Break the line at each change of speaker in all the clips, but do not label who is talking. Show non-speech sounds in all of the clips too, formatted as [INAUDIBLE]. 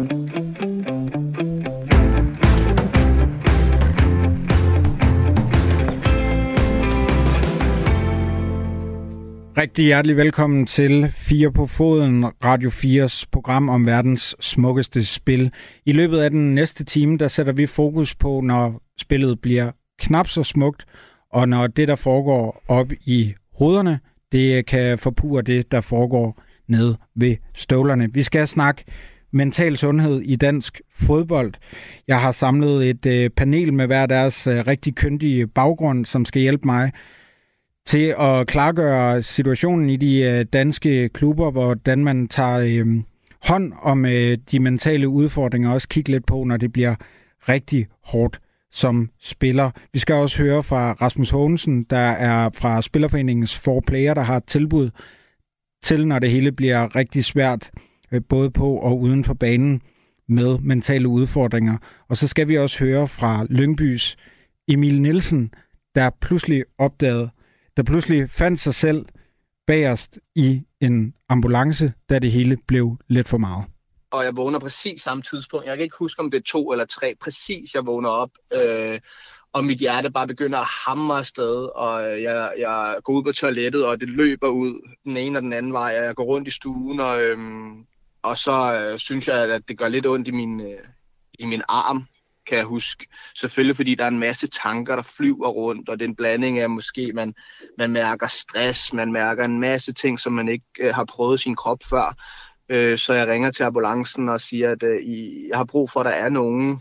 Rigtig hjertelig velkommen til Fire på Foden, Radio 4's program om verdens smukkeste spil. I løbet af den næste time, der sætter vi fokus på, når spillet bliver knap så smukt, og når det, der foregår op i hovederne, det kan forpure det, der foregår ned ved støvlerne. Vi skal snakke mental sundhed i dansk fodbold. Jeg har samlet et øh, panel med hver deres øh, rigtig køndige baggrund, som skal hjælpe mig til at klargøre situationen i de øh, danske klubber, hvordan man tager øh, hånd om øh, de mentale udfordringer, og også kigge lidt på, når det bliver rigtig hårdt som spiller. Vi skal også høre fra Rasmus Hågensen, der er fra Spillerforeningens For Player, der har et tilbud til, når det hele bliver rigtig svært, Øh, både på og uden for banen med mentale udfordringer. Og så skal vi også høre fra Lyngbys Emil Nielsen, der pludselig opdagede, der pludselig fandt sig selv bagerst i en ambulance, da det hele blev lidt for meget.
Og jeg vågner præcis samme tidspunkt. Jeg kan ikke huske, om det er to eller tre. Præcis, jeg vågner op. Øh, og mit hjerte bare begynder at hamre afsted, og jeg, jeg går ud på toilettet, og det løber ud den ene og den anden vej, og jeg går rundt i stuen, og, øhm, og så øh, synes jeg, at det gør lidt ondt i min, øh, i min arm, kan jeg huske. Selvfølgelig fordi der er en masse tanker, der flyver rundt, og det er en blanding af måske, man, man mærker stress, man mærker en masse ting, som man ikke øh, har prøvet sin krop før. Øh, så jeg ringer til ambulancen og siger, at øh, I, jeg har brug for, at der er nogen.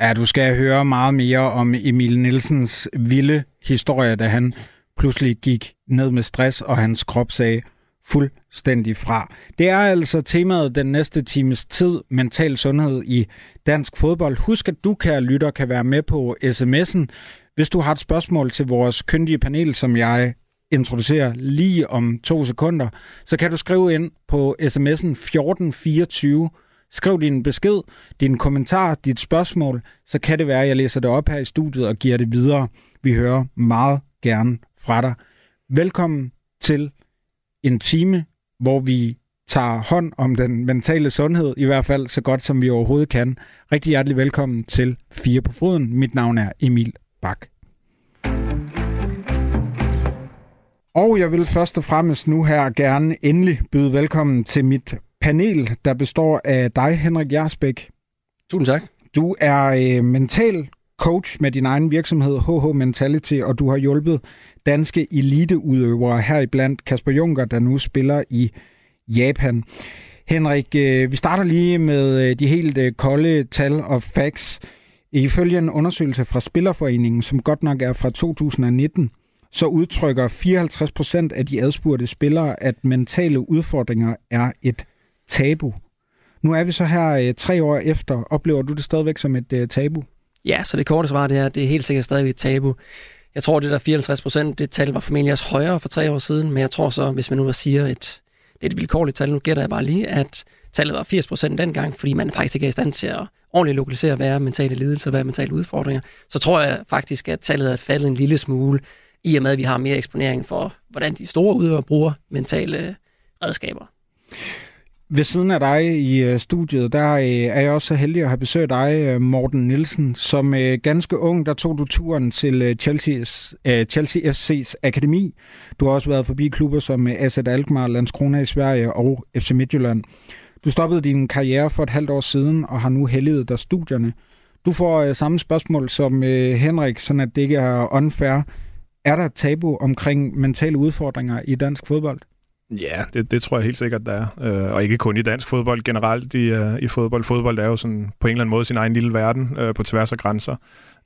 Ja, du skal høre meget mere om Emil Nielsens vilde historie, da han pludselig gik ned med stress, og hans krop sagde, fuldstændig fra. Det er altså temaet den næste times tid, mental sundhed i dansk fodbold. Husk, at du, kære lytter, kan være med på sms'en. Hvis du har et spørgsmål til vores kyndige panel, som jeg introducerer lige om to sekunder, så kan du skrive ind på sms'en 1424. Skriv din besked, din kommentar, dit spørgsmål, så kan det være, at jeg læser det op her i studiet og giver det videre. Vi hører meget gerne fra dig. Velkommen til en time, hvor vi tager hånd om den mentale sundhed, i hvert fald så godt som vi overhovedet kan. Rigtig hjertelig velkommen til Fire på Foden. Mit navn er Emil Bak. Og jeg vil først og fremmest nu her gerne endelig byde velkommen til mit panel, der består af dig, Henrik Jersbæk.
Tusind tak.
Du er øh, mental coach med din egen virksomhed HH Mentality, og du har hjulpet danske eliteudøvere, heriblandt Kasper Junker, der nu spiller i Japan. Henrik, øh, vi starter lige med øh, de helt øh, kolde tal og facts. Ifølge en undersøgelse fra Spillerforeningen, som godt nok er fra 2019, så udtrykker 54 procent af de adspurgte spillere, at mentale udfordringer er et tabu. Nu er vi så her tre år efter. Oplever du det stadigvæk som et tabu?
Ja, så det korte svar det er, det er helt sikkert stadigvæk et tabu. Jeg tror, det der 54 procent, det tal var formentlig også højere for tre år siden, men jeg tror så, hvis man nu siger et, det er et vilkårligt tal, nu gætter jeg bare lige, at tallet var 80 procent dengang, fordi man faktisk ikke er i stand til at ordentligt lokalisere, hvad er mentale lidelser, hvad er mentale udfordringer, så tror jeg faktisk, at tallet er faldet en lille smule, i og med, at vi har mere eksponering for, hvordan de store udøvere bruger mentale redskaber.
Ved siden af dig i øh, studiet, der øh, er jeg også så heldig at have besøgt dig, øh, Morten Nielsen. Som ganske ung, der tog du turen til Chelsea's, Chelsea FC's akademi. Du har også været forbi klubber som AZ Alkmaar, Landskrona i Sverige og FC Midtjylland. Du stoppede din karriere for et halvt år siden og har nu helliget dig studierne. Du får samme spørgsmål som Henrik, sådan at det ikke er unfair. Er der et tabu omkring mentale udfordringer i dansk fodbold?
Ja, det, det tror jeg helt sikkert, der er. Øh, og ikke kun i dansk fodbold, generelt i, øh, i fodbold. Fodbold er jo sådan på en eller anden måde sin egen lille verden øh, på tværs af grænser.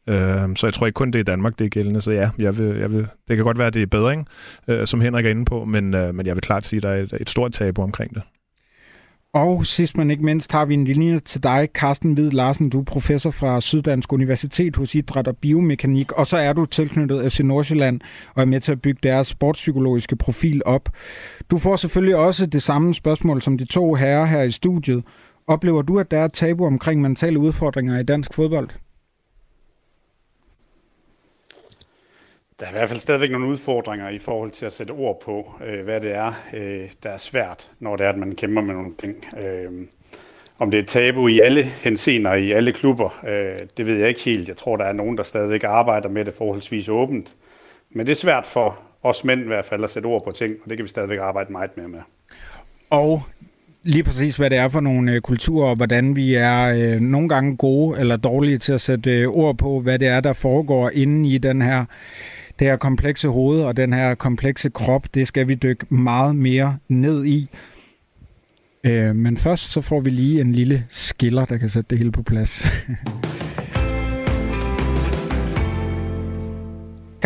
Øh, så jeg tror ikke kun det er i Danmark, det er gældende. Så ja, jeg vil, jeg vil, det kan godt være, det er bedring, øh, som Henrik er inde på, men, øh, men jeg vil klart sige, at der er et, et stort tabu omkring det.
Og sidst men ikke mindst har vi en linje til dig, Carsten Hvid Larsen. Du er professor fra Syddansk Universitet hos Idræt og Biomekanik, og så er du tilknyttet FC Nordsjælland og er med til at bygge deres sportspsykologiske profil op. Du får selvfølgelig også det samme spørgsmål som de to herrer her i studiet. Oplever du, at der er tabu omkring mentale udfordringer i dansk fodbold?
Der er i hvert fald stadigvæk nogle udfordringer i forhold til at sætte ord på, øh, hvad det er, øh, der er svært, når det er, at man kæmper med nogle ting. Øh, Om det er tabu i alle hensener i alle klubber, øh, det ved jeg ikke helt. Jeg tror, der er nogen, der stadigvæk arbejder med det forholdsvis åbent. Men det er svært for os mænd i hvert fald at sætte ord på ting, og det kan vi stadigvæk arbejde meget mere med.
Og lige præcis, hvad det er for nogle øh, kulturer, og hvordan vi er øh, nogle gange gode eller dårlige til at sætte øh, ord på, hvad det er, der foregår inde i den her det her komplekse hoved og den her komplekse krop, det skal vi dykke meget mere ned i. Øh, men først så får vi lige en lille skiller, der kan sætte det hele på plads. [LAUGHS]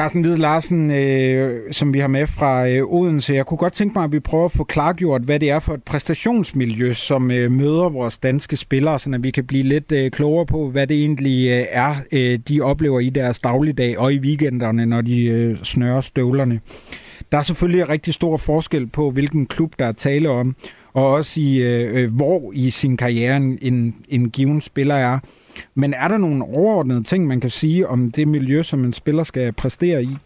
Carsten Lide Larsen, øh, som vi har med fra øh, Odense. Jeg kunne godt tænke mig, at vi prøver at få klargjort, hvad det er for et præstationsmiljø, som øh, møder vores danske spillere, så vi kan blive lidt øh, klogere på, hvad det egentlig øh, er, øh, de oplever i deres dagligdag og i weekenderne, når de øh, snører støvlerne. Der er selvfølgelig rigtig stor forskel på, hvilken klub der er tale om, og også i, øh, øh, hvor i sin karriere en, en given spiller er. Men er der nogle overordnede ting, man kan sige om det miljø, som en spiller skal præstere i?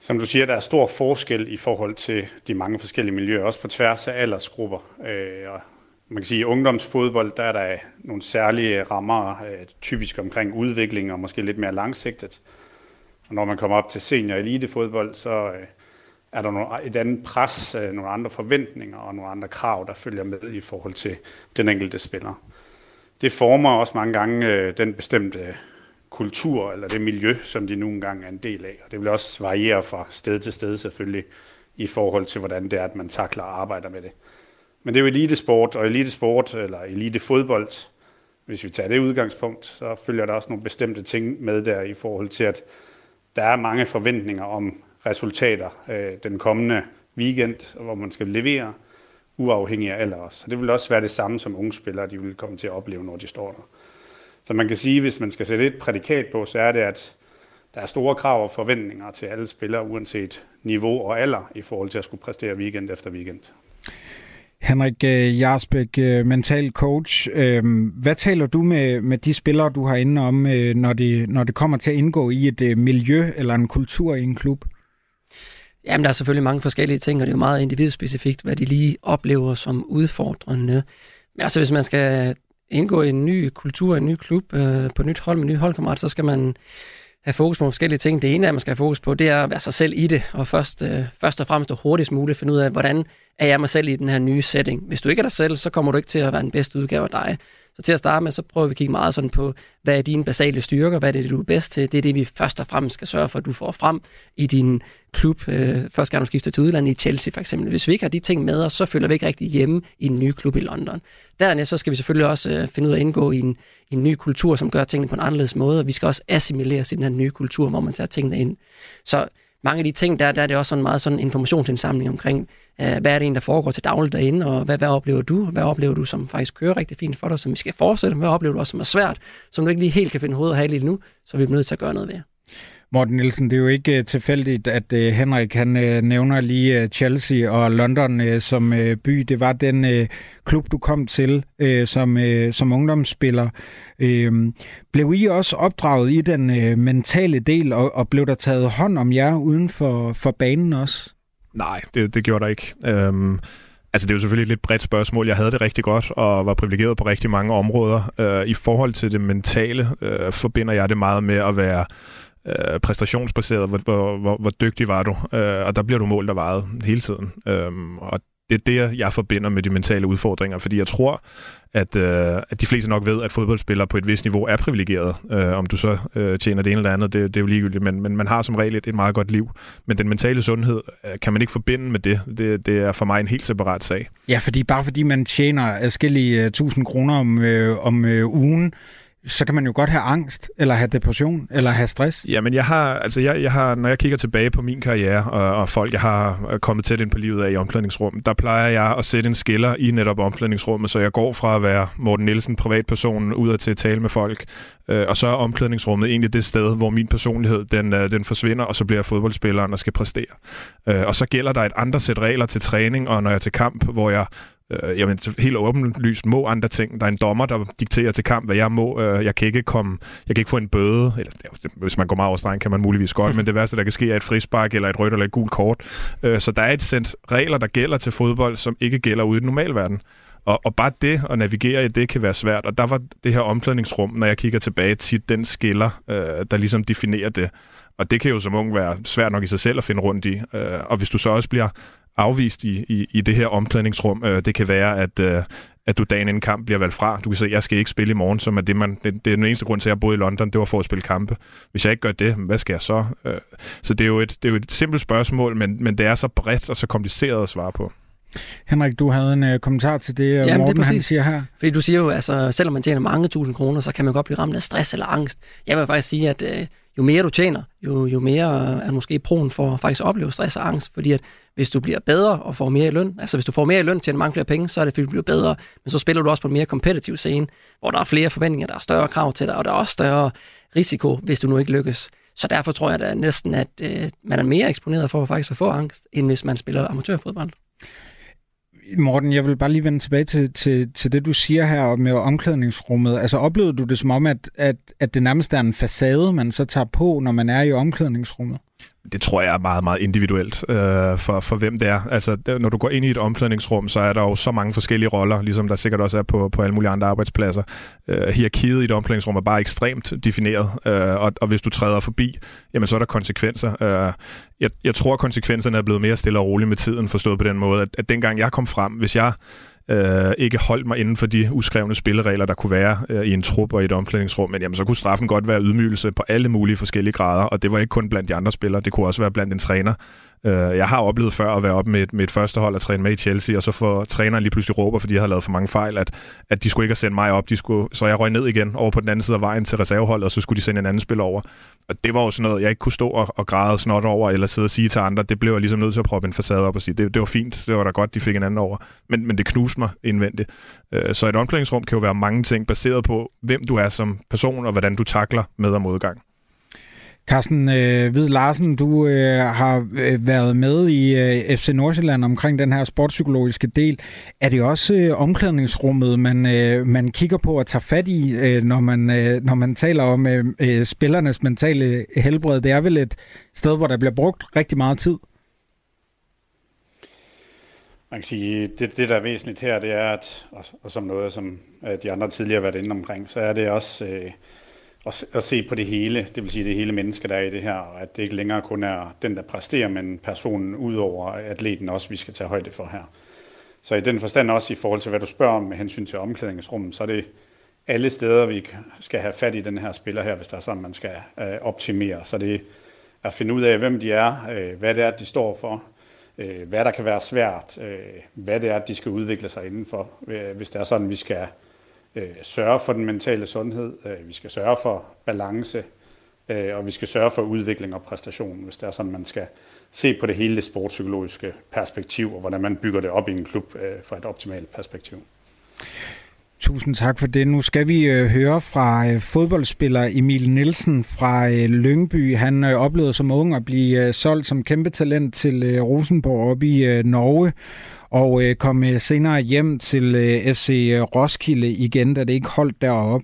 Som du siger, der er stor forskel i forhold til de mange forskellige miljøer, også på tværs af aldersgrupper. Øh, og man kan sige, at i ungdomsfodbold, der er der nogle særlige rammer, øh, typisk omkring udvikling og måske lidt mere langsigtet. Og når man kommer op til senior elitefodbold, så øh, er der nogle, et andet pres, øh, nogle andre forventninger og nogle andre krav, der følger med i forhold til den enkelte spiller. Det former også mange gange øh, den bestemte kultur eller det miljø, som de nogle gange er en del af. Og det vil også variere fra sted til sted selvfølgelig i forhold til, hvordan det er, at man takler og arbejder med det. Men det er jo elitesport, og elitesport eller elitefodbold, hvis vi tager det udgangspunkt, så følger der også nogle bestemte ting med der i forhold til, at der er mange forventninger om resultater øh, den kommende weekend, hvor man skal levere, uafhængig af alder også. Så det vil også være det samme, som unge spillere de vil komme til at opleve, når de står der. Så man kan sige, hvis man skal sætte et prædikat på, så er det, at der er store krav og forventninger til alle spillere, uanset niveau og alder, i forhold til at skulle præstere weekend efter weekend.
Henrik øh, Jarsbæk, øh, mental coach. Øh, hvad taler du med, med de spillere, du har inde om, når det, når det kommer til at indgå i et miljø eller en kultur i en klub?
Jamen, der er selvfølgelig mange forskellige ting, og det er jo meget individspecifikt, hvad de lige oplever som udfordrende. Men altså, hvis man skal indgå i en ny kultur, en ny klub, øh, på et nyt hold med nye holdkammerater, så skal man have fokus på nogle forskellige ting. Det ene, af, man skal have fokus på, det er at være sig selv i det, og først, øh, først og fremmest og hurtigst muligt finde ud af, hvordan er jeg mig selv i den her nye setting. Hvis du ikke er dig selv, så kommer du ikke til at være den bedste udgave af dig. Så til at starte med, så prøver vi at kigge meget sådan på, hvad er dine basale styrker, hvad er det, du er bedst til. Det er det, vi først og fremmest skal sørge for, at du får frem i din klub. Øh, første gang du skifter til udlandet i Chelsea for eksempel. Hvis vi ikke har de ting med os, så føler vi ikke rigtig hjemme i en ny klub i London. Dernæst så skal vi selvfølgelig også øh, finde ud af at indgå i en, i en ny kultur, som gør tingene på en anderledes måde, og vi skal også assimilere i den her nye kultur, hvor man tager tingene ind. Så mange af de ting, der, der er det også sådan meget sådan informationsindsamling omkring, øh, hvad er det en, der foregår til daglig derinde, og hvad, hvad oplever du? Hvad oplever du, som faktisk kører rigtig fint for dig, som vi skal fortsætte? Hvad oplever du også, som er svært, som du ikke lige helt kan finde hoved og hale i nu, så vi er nødt til at gøre noget ved?
Morten Nielsen, det er jo ikke øh, tilfældigt, at øh, Henrik han øh, nævner lige Chelsea og London som by. Det var den klub, du kom til som, som ungdomsspiller. Blev I også opdraget i den mentale del, og, og blev der taget hånd om jer uden for, for banen også?
Nej, det, det gjorde der ikke. Øhm Altså, det er jo selvfølgelig et lidt bredt spørgsmål. Jeg havde det rigtig godt og var privilegeret på rigtig mange områder. Øh, I forhold til det mentale øh, forbinder jeg det meget med at være øh, præstationsbaseret, hvor, hvor, hvor, hvor dygtig var du, øh, og der bliver du målt og vejet hele tiden. Øh, og det er det, jeg forbinder med de mentale udfordringer, fordi jeg tror, at, øh, at de fleste nok ved, at fodboldspillere på et vist niveau er privilegeret. Øh, om du så øh, tjener det ene eller andet, det, det er jo ligegyldigt, men, men man har som regel et, et meget godt liv. Men den mentale sundhed øh, kan man ikke forbinde med det. det. Det er for mig en helt separat sag.
Ja, fordi bare fordi man tjener adskillige øh, tusind kroner om, øh, om øh, ugen, så kan man jo godt have angst, eller have depression, eller have stress.
Jamen, jeg har, altså jeg, jeg har, når jeg kigger tilbage på min karriere, og, og folk, jeg har øh, kommet tæt ind på livet af i omklædningsrum, der plejer jeg at sætte en skiller i netop omklædningsrummet, så jeg går fra at være Morten Nielsen, privatpersonen, ud til at tale med folk, øh, og så er omklædningsrummet egentlig det sted, hvor min personlighed, den, øh, den forsvinder, og så bliver jeg fodboldspilleren og skal præstere. Øh, og så gælder der et andet sæt regler til træning, og når jeg er til kamp, hvor jeg Øh, jamen, helt åbenlyst må andre ting. Der er en dommer, der dikterer til kamp, hvad jeg må. Øh, jeg kan ikke komme, jeg kan ikke få en bøde, eller hvis man går meget over stregen, kan man muligvis godt, men det værste, der kan ske, er et frispark eller et rødt eller et gult kort. Øh, så der er et sæt regler, der gælder til fodbold, som ikke gælder ude i den normale verden. Og, og bare det at navigere i det kan være svært. Og der var det her omklædningsrum, når jeg kigger tilbage, tit den skiller, øh, der ligesom definerer det. Og det kan jo som ung være svært nok i sig selv at finde rundt i. Øh, og hvis du så også bliver afvist i, i, i det her omklædningsrum, øh, det kan være, at, øh, at du dagen inden kamp bliver valgt fra. Du kan sige, jeg skal ikke spille i morgen, som er det, man, det, det er den eneste grund til, at jeg boede i London, det var for at spille kampe. Hvis jeg ikke gør det, hvad skal jeg så? Øh, så det er jo et, det er jo et simpelt spørgsmål, men, men det er så bredt og så kompliceret at svare på.
Henrik, du havde en uh, kommentar til det, Jamen, Morten det han siger her.
Fordi du siger jo, altså selvom man tjener mange tusind kroner, så kan man godt blive ramt af stress eller angst. Jeg vil faktisk sige, at uh, jo mere du tjener, jo, jo mere er måske proen for at faktisk opleve stress og angst. Fordi at hvis du bliver bedre og får mere i løn, altså hvis du får mere i løn, tjener mange flere penge, så er det fordi du bliver bedre. Men så spiller du også på en mere kompetitiv scene, hvor der er flere forventninger, der er større krav til dig, og der er også større risiko, hvis du nu ikke lykkes. Så derfor tror jeg da næsten, at øh, man er mere eksponeret for faktisk at få angst, end hvis man spiller amatørfodbold.
Morten, jeg vil bare lige vende tilbage til, til, til det, du siger her med omklædningsrummet. Altså oplevede du det som om, at, at, at det nærmest er en facade, man så tager på, når man er i omklædningsrummet?
Det tror jeg er meget, meget individuelt øh, for, for hvem det er. Altså, når du går ind i et omklædningsrum, så er der jo så mange forskellige roller, ligesom der sikkert også er på, på alle mulige andre arbejdspladser. Øh, hierarkiet i et omklædningsrum er bare ekstremt defineret, øh, og, og hvis du træder forbi, jamen så er der konsekvenser. Øh, jeg, jeg tror, at konsekvenserne er blevet mere stille og roligt med tiden, forstået på den måde, at, at dengang jeg kom frem, hvis jeg øh, ikke holdt mig inden for de uskrevne spilleregler, der kunne være øh, i en trup og i et omklædningsrum, men jamen, så kunne straffen godt være ydmygelse på alle mulige forskellige grader, og det var ikke kun blandt de andre spillere, det kunne også være blandt en træner. Øh, jeg har oplevet før at være op med et, med et første hold og træne med i Chelsea, og så får træneren lige pludselig råber, fordi jeg har lavet for mange fejl, at, at de skulle ikke have sendt mig op, de skulle, så jeg røg ned igen over på den anden side af vejen til reserveholdet, og så skulle de sende en anden spiller over. Og det var jo sådan noget, jeg ikke kunne stå og, og græde snot over, eller sidde og sige til andre. Det blev jeg ligesom nødt til at proppe en facade op og sige, det, det var fint, det var da godt, de fik en anden over. Men, men det knuste mig indvendigt. Øh, så et omklædningsrum kan jo være mange ting, baseret på, hvem du er som person, og hvordan du takler med- og modgang.
Carsten øh, Hvid Larsen, du øh, har øh, været med i øh, FC Nordsjælland omkring den her sportspsykologiske del. Er det også øh, omklædningsrummet, man, øh, man kigger på at tage fat i, øh, når, man, øh, når man taler om øh, øh, spillernes mentale helbred? Det er vel et sted, hvor der bliver brugt rigtig meget tid?
Man kan sige, det, det der er væsentligt her, det er, at, og, og som noget, som øh, de andre tidligere har været inde omkring, så er det også... Øh, at, at se på det hele, det vil sige det hele menneske, der er i det her, og at det ikke længere kun er den, der præsterer, men personen ud over atleten også, vi skal tage højde for her. Så i den forstand også i forhold til, hvad du spørger om med hensyn til omklædningsrummet, så er det alle steder, vi skal have fat i den her spiller her, hvis der er sådan, man skal øh, optimere. Så det er at finde ud af, hvem de er, øh, hvad det er, de står for, øh, hvad der kan være svært, øh, hvad det er, de skal udvikle sig indenfor, øh, hvis det er sådan, vi skal Øh, sørge for den mentale sundhed, øh, vi skal sørge for balance, øh, og vi skal sørge for udvikling og præstation, hvis det er sådan, man skal se på det hele det sportspsykologiske perspektiv, og hvordan man bygger det op i en klub øh, fra et optimalt perspektiv.
Tusind tak for det. Nu skal vi øh, høre fra øh, fodboldspiller Emil Nielsen fra øh, Lyngby. Han øh, oplevede som ung at blive øh, solgt som kæmpe talent til øh, Rosenborg op i øh, Norge og øh, kom øh, senere hjem til øh, FC øh, Roskilde igen, da det ikke holdt derop.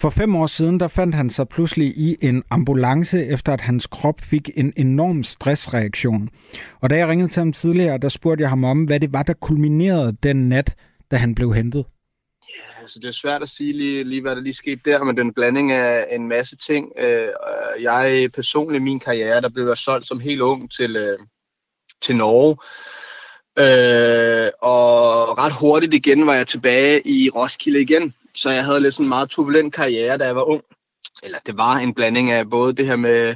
For fem år siden, der fandt han sig pludselig i en ambulance, efter at hans krop fik en enorm stressreaktion. Og da jeg ringede til ham tidligere, der spurgte jeg ham om, hvad det var, der kulminerede den nat, da han blev hentet.
Ja, altså det er svært at sige lige, lige, hvad der lige skete der, men den blanding af en masse ting. Øh, jeg personligt, min karriere, der blev jeg solgt som helt ung til, til Norge, Øh, og ret hurtigt igen var jeg tilbage i Roskilde igen. Så jeg havde lidt sådan en meget turbulent karriere, da jeg var ung. Eller det var en blanding af både det her med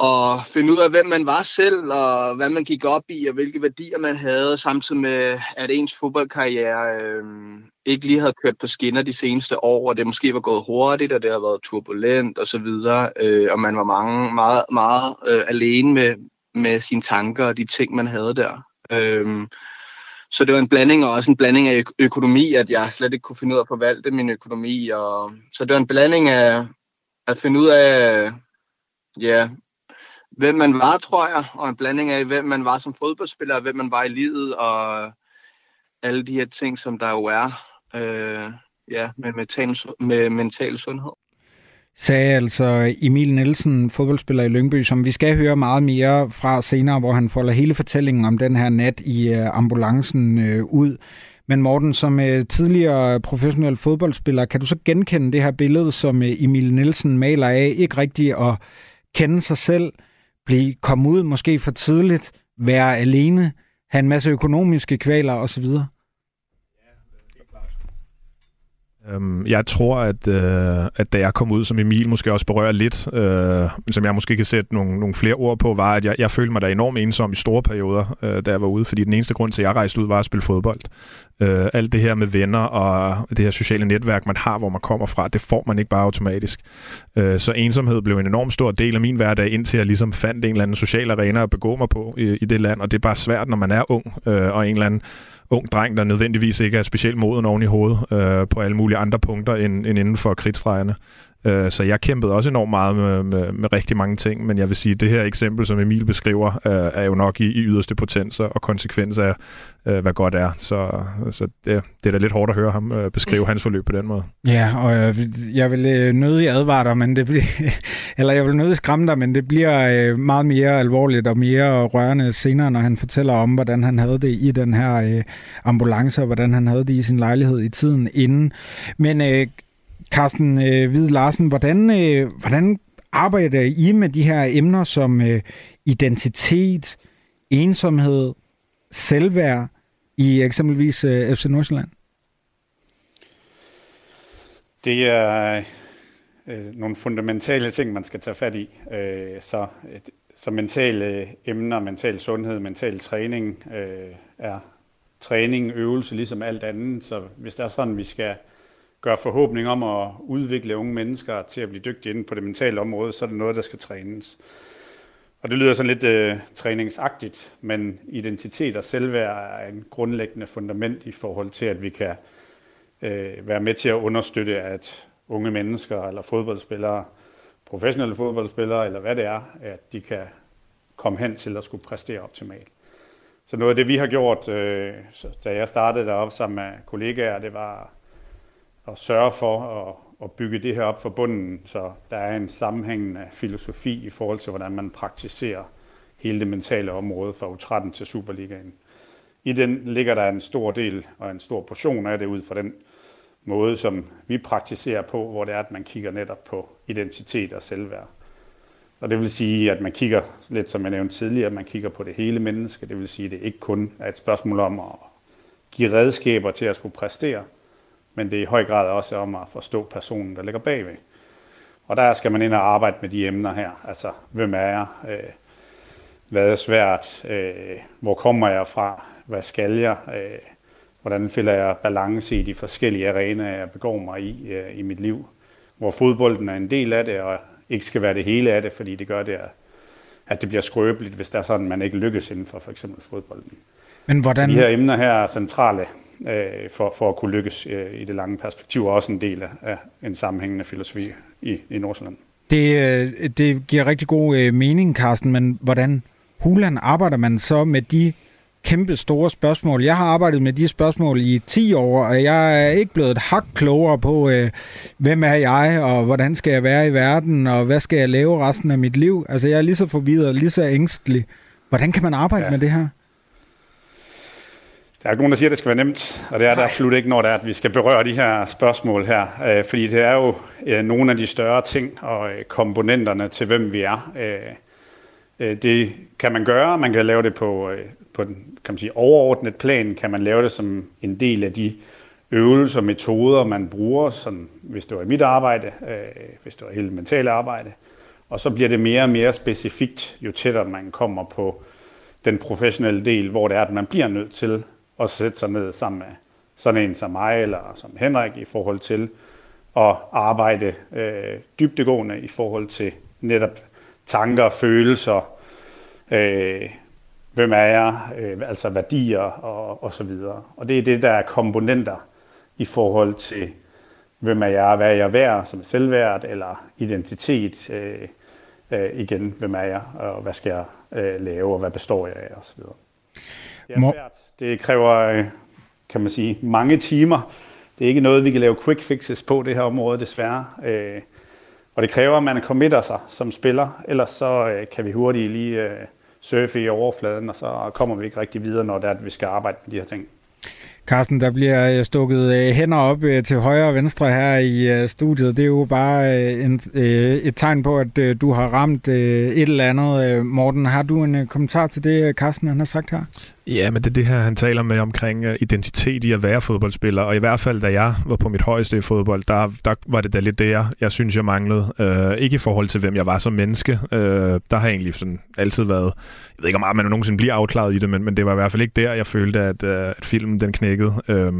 at finde ud af, hvem man var selv, og hvad man gik op i, og hvilke værdier man havde, samtidig med, at ens fodboldkarriere øh, ikke lige havde kørt på skinner de seneste år, og det måske var gået hurtigt, og det har været turbulent osv., og, øh, og man var mange, meget, meget øh, alene med, med sine tanker og de ting, man havde der. Øhm, så det var en blanding, og også en blanding af økonomi, at jeg slet ikke kunne finde ud af at forvalte min økonomi. Og, så det var en blanding af at finde ud af, ja, hvem man var, tror jeg, og en blanding af, hvem man var som fodboldspiller, og hvem man var i livet, og alle de her ting, som der jo er øh, ja, med, mental, med mental sundhed.
Sagde altså Emil Nielsen, fodboldspiller i Lyngby, som vi skal høre meget mere fra senere, hvor han folder hele fortællingen om den her nat i øh, ambulancen øh, ud. Men Morten, som øh, tidligere professionel fodboldspiller, kan du så genkende det her billede, som Emil Nielsen maler af? Ikke rigtigt at kende sig selv, blive komme ud måske for tidligt, være alene, have en masse økonomiske kvaler osv.?
Øhm, Øhm, jeg tror, at, øh, at da jeg kom ud, som Emil måske også berører lidt, øh, som jeg måske kan sætte nogle, nogle flere ord på, var, at jeg, jeg følte mig da enormt ensom i store perioder, øh, da jeg var ude, fordi den eneste grund til, at jeg rejste ud, var at spille fodbold. Øh, alt det her med venner og det her sociale netværk, man har, hvor man kommer fra, det får man ikke bare automatisk. Øh, så ensomhed blev en enorm stor del af min hverdag, indtil jeg ligesom fandt en eller anden social arena at begå mig på i, i det land, og det er bare svært, når man er ung, øh, og en eller anden ung dreng, der nødvendigvis ikke er specielt moden oven i hovedet øh, på alle mulige andre punkter end, end inden for kritstregerne. Øh, så jeg kæmpede også enormt meget med, med, med rigtig mange ting, men jeg vil sige, at det her eksempel, som Emil beskriver, øh, er jo nok i, i yderste potenser og konsekvenser af, øh, hvad godt er. Så, så det, det er da lidt hårdt at høre ham øh, beskrive hans forløb på den måde.
Ja, og øh, jeg, jeg vil øh, nødig advare dig, men det bliver, [LAUGHS] eller jeg vil nødig skræmme dig, men det bliver øh, meget mere alvorligt og mere rørende senere, når han fortæller om, hvordan han havde det i den her øh, ambulance, og hvordan han havde det i sin lejlighed i tiden inden. Men øh, Carsten øh, Hvid Larsen, hvordan, øh, hvordan arbejder I med de her emner som øh, identitet, ensomhed, selvværd i eksempelvis øh, FC Nordsjælland?
Det er øh, nogle fundamentale ting, man skal tage fat i. Øh, så, så mentale emner, mental sundhed, mental træning øh, er træning, øvelse, ligesom alt andet. Så hvis det er sådan, vi skal gør forhåbning om at udvikle unge mennesker til at blive dygtige inden på det mentale område, så er det noget, der skal trænes. Og det lyder sådan lidt øh, træningsagtigt, men identitet og selvværd er en grundlæggende fundament i forhold til, at vi kan øh, være med til at understøtte, at unge mennesker eller fodboldspillere, professionelle fodboldspillere eller hvad det er, at de kan komme hen til at skulle præstere optimalt. Så noget af det, vi har gjort, øh, da jeg startede deroppe sammen med kollegaer, det var at sørge for at, at bygge det her op for bunden, så der er en sammenhængende filosofi i forhold til, hvordan man praktiserer hele det mentale område fra U13 til Superligaen. I den ligger der en stor del og en stor portion af det ud fra den måde, som vi praktiserer på, hvor det er, at man kigger netop på identitet og selvværd. Og det vil sige, at man kigger, lidt som jeg nævnte tidligere, at man kigger på det hele menneske. Det vil sige, at det ikke kun er et spørgsmål om at give redskaber til at skulle præstere, men det er i høj grad også om at forstå personen, der ligger bagved. Og der skal man ind og arbejde med de emner her. Altså, hvem er jeg? Øh, hvad er svært? Øh, hvor kommer jeg fra? Hvad skal jeg? Øh, hvordan finder jeg balance i de forskellige arenaer, jeg begår mig i i mit liv? Hvor fodbolden er en del af det, og ikke skal være det hele af det, fordi det gør det, at det bliver skrøbeligt, hvis der er sådan, man ikke lykkes inden for for eksempel fodbolden. Men hvordan... Så de her emner her er centrale øh, for, for at kunne lykkes øh, i det lange perspektiv, og også en del af, af en sammenhængende filosofi i, i Nordsjælland.
Det, øh, det giver rigtig god øh, mening, Carsten, men hvordan hulan arbejder man så med de kæmpe store spørgsmål. Jeg har arbejdet med de spørgsmål i 10 år, og jeg er ikke blevet et hak klogere på, øh, hvem er jeg, og hvordan skal jeg være i verden, og hvad skal jeg lave resten af mit liv. Altså, jeg er lige så forvirret, lige så ængstelig. Hvordan kan man arbejde ja. med det her?
Der er ikke nogen, der siger, at det skal være nemt, og det er der absolut ikke, når det er, at vi skal berøre de her spørgsmål her. Øh, fordi det er jo øh, nogle af de større ting og øh, komponenterne til, hvem vi er. Det kan man gøre, man kan lave det på, på den kan man sige, overordnet plan, kan man lave det som en del af de øvelser og metoder, man bruger, som hvis det var i mit arbejde, hvis det var hele mentale arbejde. Og så bliver det mere og mere specifikt, jo tættere man kommer på den professionelle del, hvor det er, at man bliver nødt til og sætte sig ned sammen med sådan en som mig eller som Henrik i forhold til at arbejde øh, dybdegående i forhold til netop tanker, følelser, øh, hvem er jeg, øh, altså værdier og, og så videre. Og det er det, der er komponenter i forhold til, hvem er jeg, hvad er jeg værd som selvværd, eller identitet, øh, øh, igen, hvem er jeg, og hvad skal jeg øh, lave, og hvad består jeg af, og så videre. Det er svært. Det kræver, øh, kan man sige, mange timer. Det er ikke noget, vi kan lave quick fixes på det her område, desværre. Øh, og det kræver, at man committer sig som spiller, ellers så øh, kan vi hurtigt lige øh, surfe i overfladen, og så kommer vi ikke rigtig videre, når det er, at vi skal arbejde med de her ting.
Carsten, der bliver stukket hænder op til højre og venstre her i studiet. Det er jo bare en, et tegn på, at du har ramt et eller andet. Morten, har du en kommentar til det, Carsten han har sagt her?
Ja, men det er det her, han taler med omkring øh, identitet i at være fodboldspiller. Og i hvert fald, da jeg var på mit højeste i fodbold, der, der var det da lidt det, jeg, jeg synes, jeg manglede. Øh, ikke i forhold til, hvem jeg var som menneske. Øh, der har jeg egentlig sådan altid været... Jeg ved ikke, om man nogensinde bliver afklaret i det, men, men det var i hvert fald ikke der, jeg følte, at, øh, at filmen den knækkede. Øh,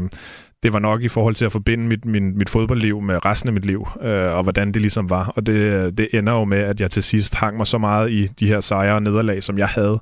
det var nok i forhold til at forbinde mit, min, mit fodboldliv med resten af mit liv, øh, og hvordan det ligesom var. Og det, det ender jo med, at jeg til sidst hang mig så meget i de her sejre og nederlag, som jeg havde,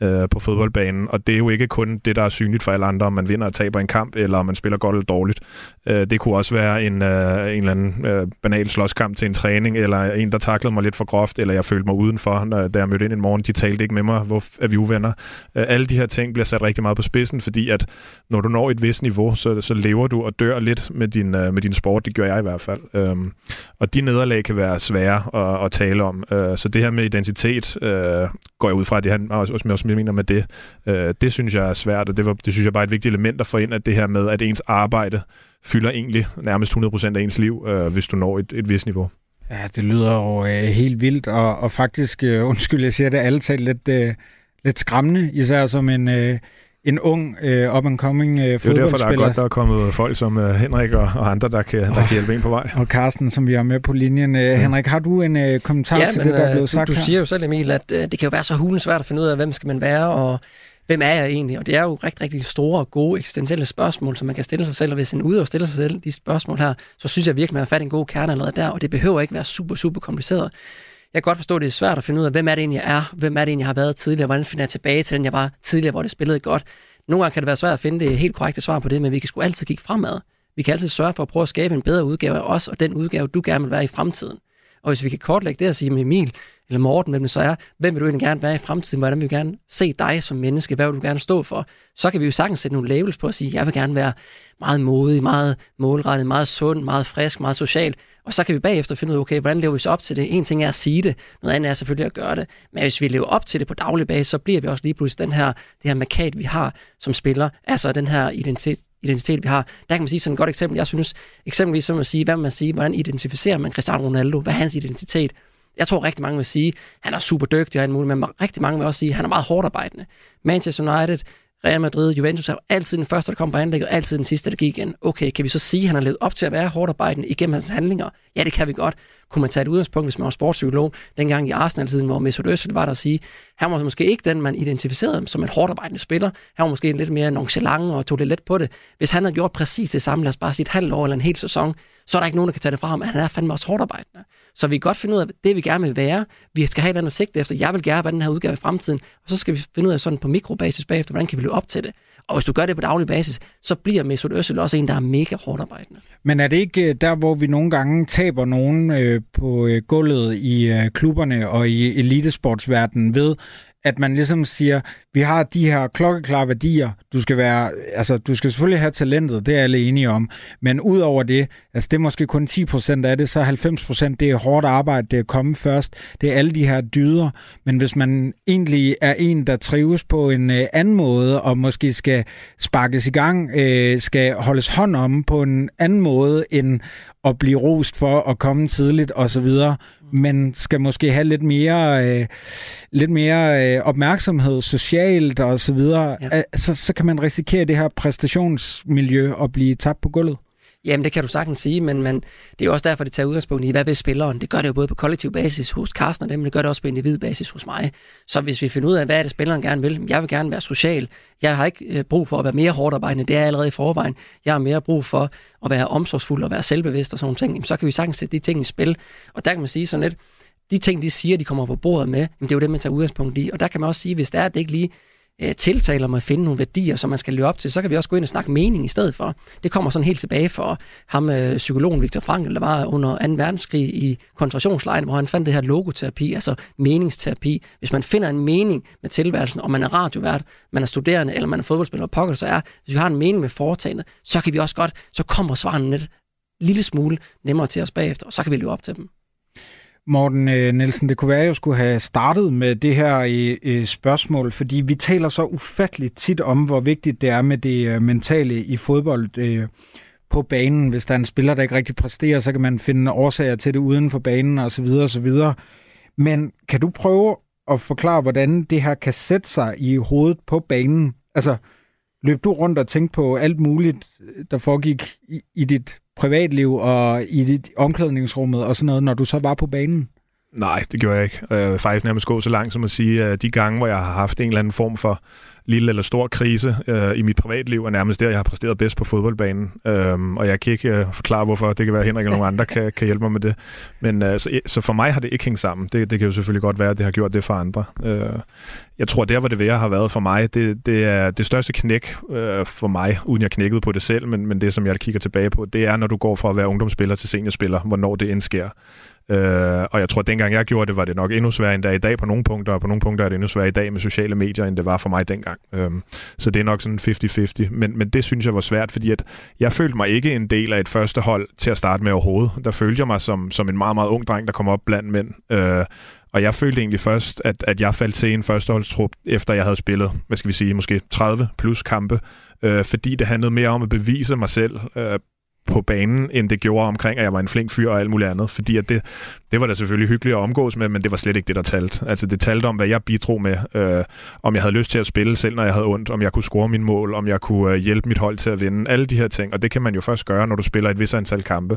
øh, på fodboldbanen. Og det er jo ikke kun det, der er synligt for alle andre, om man vinder og taber en kamp, eller om man spiller godt eller dårligt. Øh, det kunne også være en, øh, en eller anden øh, banal slåskamp til en træning, eller en, der taklede mig lidt for groft, eller jeg følte mig udenfor, når, da jeg mødte ind en morgen. De talte ikke med mig, hvor er vi uvenner. Øh, alle de her ting bliver sat rigtig meget på spidsen, fordi at når du når et vist niveau, så, så lever du og dør lidt med din, øh, med din sport. Det gør jeg i hvert fald. Øhm, og de nederlag kan være svære at, at tale om. Øh, så det her med identitet øh, går jeg ud fra, at det han også, også mener med det. Øh, det synes jeg er svært, og det, var, det synes jeg bare er et vigtigt element at få ind, at det her med, at ens arbejde fylder egentlig nærmest 100% af ens liv, øh, hvis du når et, et vist niveau.
Ja, det lyder jo øh, helt vildt, og, og faktisk, øh, [LAUGHS] undskyld, jeg siger det alle talt lidt, øh, lidt skræmmende, især som en... Øh, en ung, uh, up-and-coming uh, fodboldspiller.
Det er derfor, der er godt, der er kommet folk som uh, Henrik og, og andre, der kan, der kan hjælpe en på vej.
Og Carsten, som vi har med på linjen. Uh, Henrik, har du en uh, kommentar ja, til men, det, der er blevet
du,
sagt
du
her?
siger jo selv, Emil, at uh, det kan jo være så hulens svært at finde ud af, hvem skal man være, og hvem er jeg egentlig? Og det er jo rigtig, rigtig store og gode eksistentielle spørgsmål, som man kan stille sig selv, og hvis en ude og stiller sig selv de spørgsmål her, så synes jeg virkelig, man har fat i en god kerne allerede der, og det behøver ikke være super, super kompliceret. Jeg kan godt forstå, at det er svært at finde ud af, hvem er det egentlig, jeg er, hvem er det egentlig, jeg har været tidligere, hvordan finder jeg tilbage til den, jeg var tidligere, hvor det spillede godt. Nogle gange kan det være svært at finde det helt korrekte svar på det, men vi kan sgu altid kigge fremad. Vi kan altid sørge for at prøve at skabe en bedre udgave af os, og den udgave, du gerne vil være i fremtiden. Og hvis vi kan kortlægge det og sige Emil eller Morten, hvem det så er, hvem vil du egentlig gerne være i fremtiden, hvordan vil du gerne se dig som menneske, hvad vil du gerne stå for, så kan vi jo sagtens sætte nogle labels på og sige, jeg vil gerne være meget modig, meget målrettet, meget sund, meget frisk, meget social. Og så kan vi bagefter finde ud af, okay, hvordan lever vi så op til det? En ting er at sige det, noget andet er selvfølgelig at gøre det. Men hvis vi lever op til det på daglig basis, så bliver vi også lige pludselig den her, det her markat, vi har som spiller, altså den her identitet, identitet, vi har. Der kan man sige sådan et godt eksempel. Jeg synes eksempelvis, som at sige, hvad man sige, hvordan identificerer man Cristiano Ronaldo? Hvad er hans identitet? Jeg tror rigtig mange vil sige, han er super dygtig og alt muligt, men rigtig mange vil også sige, han er meget hårdt arbejdende. Manchester United, Real Madrid, Juventus er altid den første, der kommer på anlægget, og altid den sidste, der gik igen. Okay, kan vi så sige, at han har levet op til at være hårdt arbejdende igennem hans handlinger? Ja, det kan vi godt. Kunne man tage et udgangspunkt, hvis man var sportspsykolog, dengang i Arsenal-tiden, hvor Mesut Özil var der at sige, han var måske ikke den, man identificerede som en hårdt arbejdende spiller. Han var måske en lidt mere nonchalant og tog det let på det. Hvis han havde gjort præcis det samme, lad os bare sige et halvt år eller en hel sæson, så er der ikke nogen, der kan tage det fra ham, at han er fandme også hårdt arbejdende. Så vi kan godt finde ud af det, vi gerne vil være. Vi skal have et andet sigte efter. Jeg vil gerne være den her udgave i fremtiden. Og så skal vi finde ud af sådan på mikrobasis bagefter, hvordan kan vi løbe op til det. Og hvis du gør det på daglig basis, så bliver Mesut Özil også en, der er mega hårdt arbejdende.
Men er det ikke øh, der, hvor vi nogle gange taber nogen øh, på øh, gulvet i øh, klubberne og i elitesportsverdenen ved, at man ligesom siger, vi har de her klokkeklare værdier. Du skal være, altså du skal selvfølgelig have talentet, det er alle enige om. Men ud over det, altså det er måske kun 10% af det, så 90% det er hårdt arbejde, det er komme først. Det er alle de her dyder. Men hvis man egentlig er en, der trives på en øh, anden måde, og måske skal sparkes i gang, øh, skal holdes hånd om på en anden måde, end at blive rost for at komme tidligt osv., men skal måske have lidt mere, øh, lidt mere øh, opmærksomhed socialt og så videre, ja. så, så kan man risikere det her præstationsmiljø at blive tabt på gulvet.
Jamen, det kan du sagtens sige, men, men det er jo også derfor, det tager udgangspunkt i, hvad vil spilleren? Det gør det jo både på kollektiv basis hos Carsten og dem, men det gør det også på individbasis hos mig. Så hvis vi finder ud af, hvad er det, spilleren gerne vil? Jeg vil gerne være social. Jeg har ikke øh, brug for at være mere hårdt arbejdende. Det er jeg allerede i forvejen. Jeg har mere brug for at være omsorgsfuld og være selvbevidst og sådan nogle ting. så kan vi sagtens sætte de ting i spil. Og der kan man sige sådan lidt, de ting, de siger, de kommer på bordet med, jamen det er jo det, man tager udgangspunkt i. Og der kan man også sige, hvis der er, at det ikke lige øh, tiltaler med at finde nogle værdier, som man skal leve op til, så kan vi også gå ind og snakke mening i stedet for. Det kommer sådan helt tilbage for ham, øh, psykologen Viktor Frankl, der var under 2. verdenskrig i koncentrationslejren, hvor han fandt det her logoterapi, altså meningsterapi. Hvis man finder en mening med tilværelsen, om man er radiovært, man er studerende, eller man er fodboldspiller, pokker, så er, hvis vi har en mening med foretagendet, så kan vi også godt, så kommer svarene lidt lille smule nemmere til os bagefter, og så kan vi leve op til dem.
Morten øh, Nielsen, det kunne være, at jeg skulle have startet med det her øh, øh, spørgsmål, fordi vi taler så ufatteligt tit om, hvor vigtigt det er med det øh, mentale i fodbold øh, på banen. Hvis der er en spiller, der ikke rigtig præsterer, så kan man finde årsager til det uden for banen osv. osv. Men kan du prøve at forklare, hvordan det her kan sætte sig i hovedet på banen? Altså, løb du rundt og tænkte på alt muligt, øh, der foregik i, i dit privatliv og i dit omklædningsrummet og sådan noget, når du så var på banen?
Nej, det gjorde jeg ikke. Jeg vil faktisk nærmest gå så langt som at sige, at de gange, hvor jeg har haft en eller anden form for lille eller stor krise øh, i mit privatliv, er nærmest der, jeg har præsteret bedst på fodboldbanen. Øhm, og jeg kan ikke øh, forklare, hvorfor. Det kan være, at Henrik eller nogen andre kan, kan hjælpe mig med det. Men øh, så, så for mig har det ikke hængt sammen. Det, det kan jo selvfølgelig godt være, at det har gjort det for andre. Øh, jeg tror, der hvor det værre har været for mig, det, det er det største knæk øh, for mig, uden jeg knækkede på det selv, men, men det, som jeg kigger tilbage på, det er, når du går fra at være ungdomsspiller til seniorspiller, hvornår det end sker. Øh, og jeg tror, at dengang jeg gjorde det, var det nok endnu sværere end der i dag på nogle punkter, og på nogle punkter er det endnu sværere i dag med sociale medier, end det var for mig dengang. Øh, så det er nok sådan 50-50. Men, men det synes jeg var svært, fordi at jeg følte mig ikke en del af et første hold til at starte med overhovedet. Der følte jeg mig som, som en meget, meget ung dreng, der kom op blandt mænd. Øh, og jeg følte egentlig først, at, at jeg faldt til en førsteholdstrup, efter jeg havde spillet, hvad skal vi sige, måske 30 plus kampe, øh, fordi det handlede mere om at bevise mig selv øh, på banen, end det gjorde omkring, at jeg var en flink fyr og alt muligt andet. Fordi at det, det var da selvfølgelig hyggeligt at omgås med, men det var slet ikke det, der talte. Altså det talte om, hvad jeg bidrog med, øh, om jeg havde lyst til at spille selv, når jeg havde ondt, om jeg kunne score min mål, om jeg kunne øh, hjælpe mit hold til at vinde. Alle de her ting, og det kan man jo først gøre, når du spiller et vis antal kampe.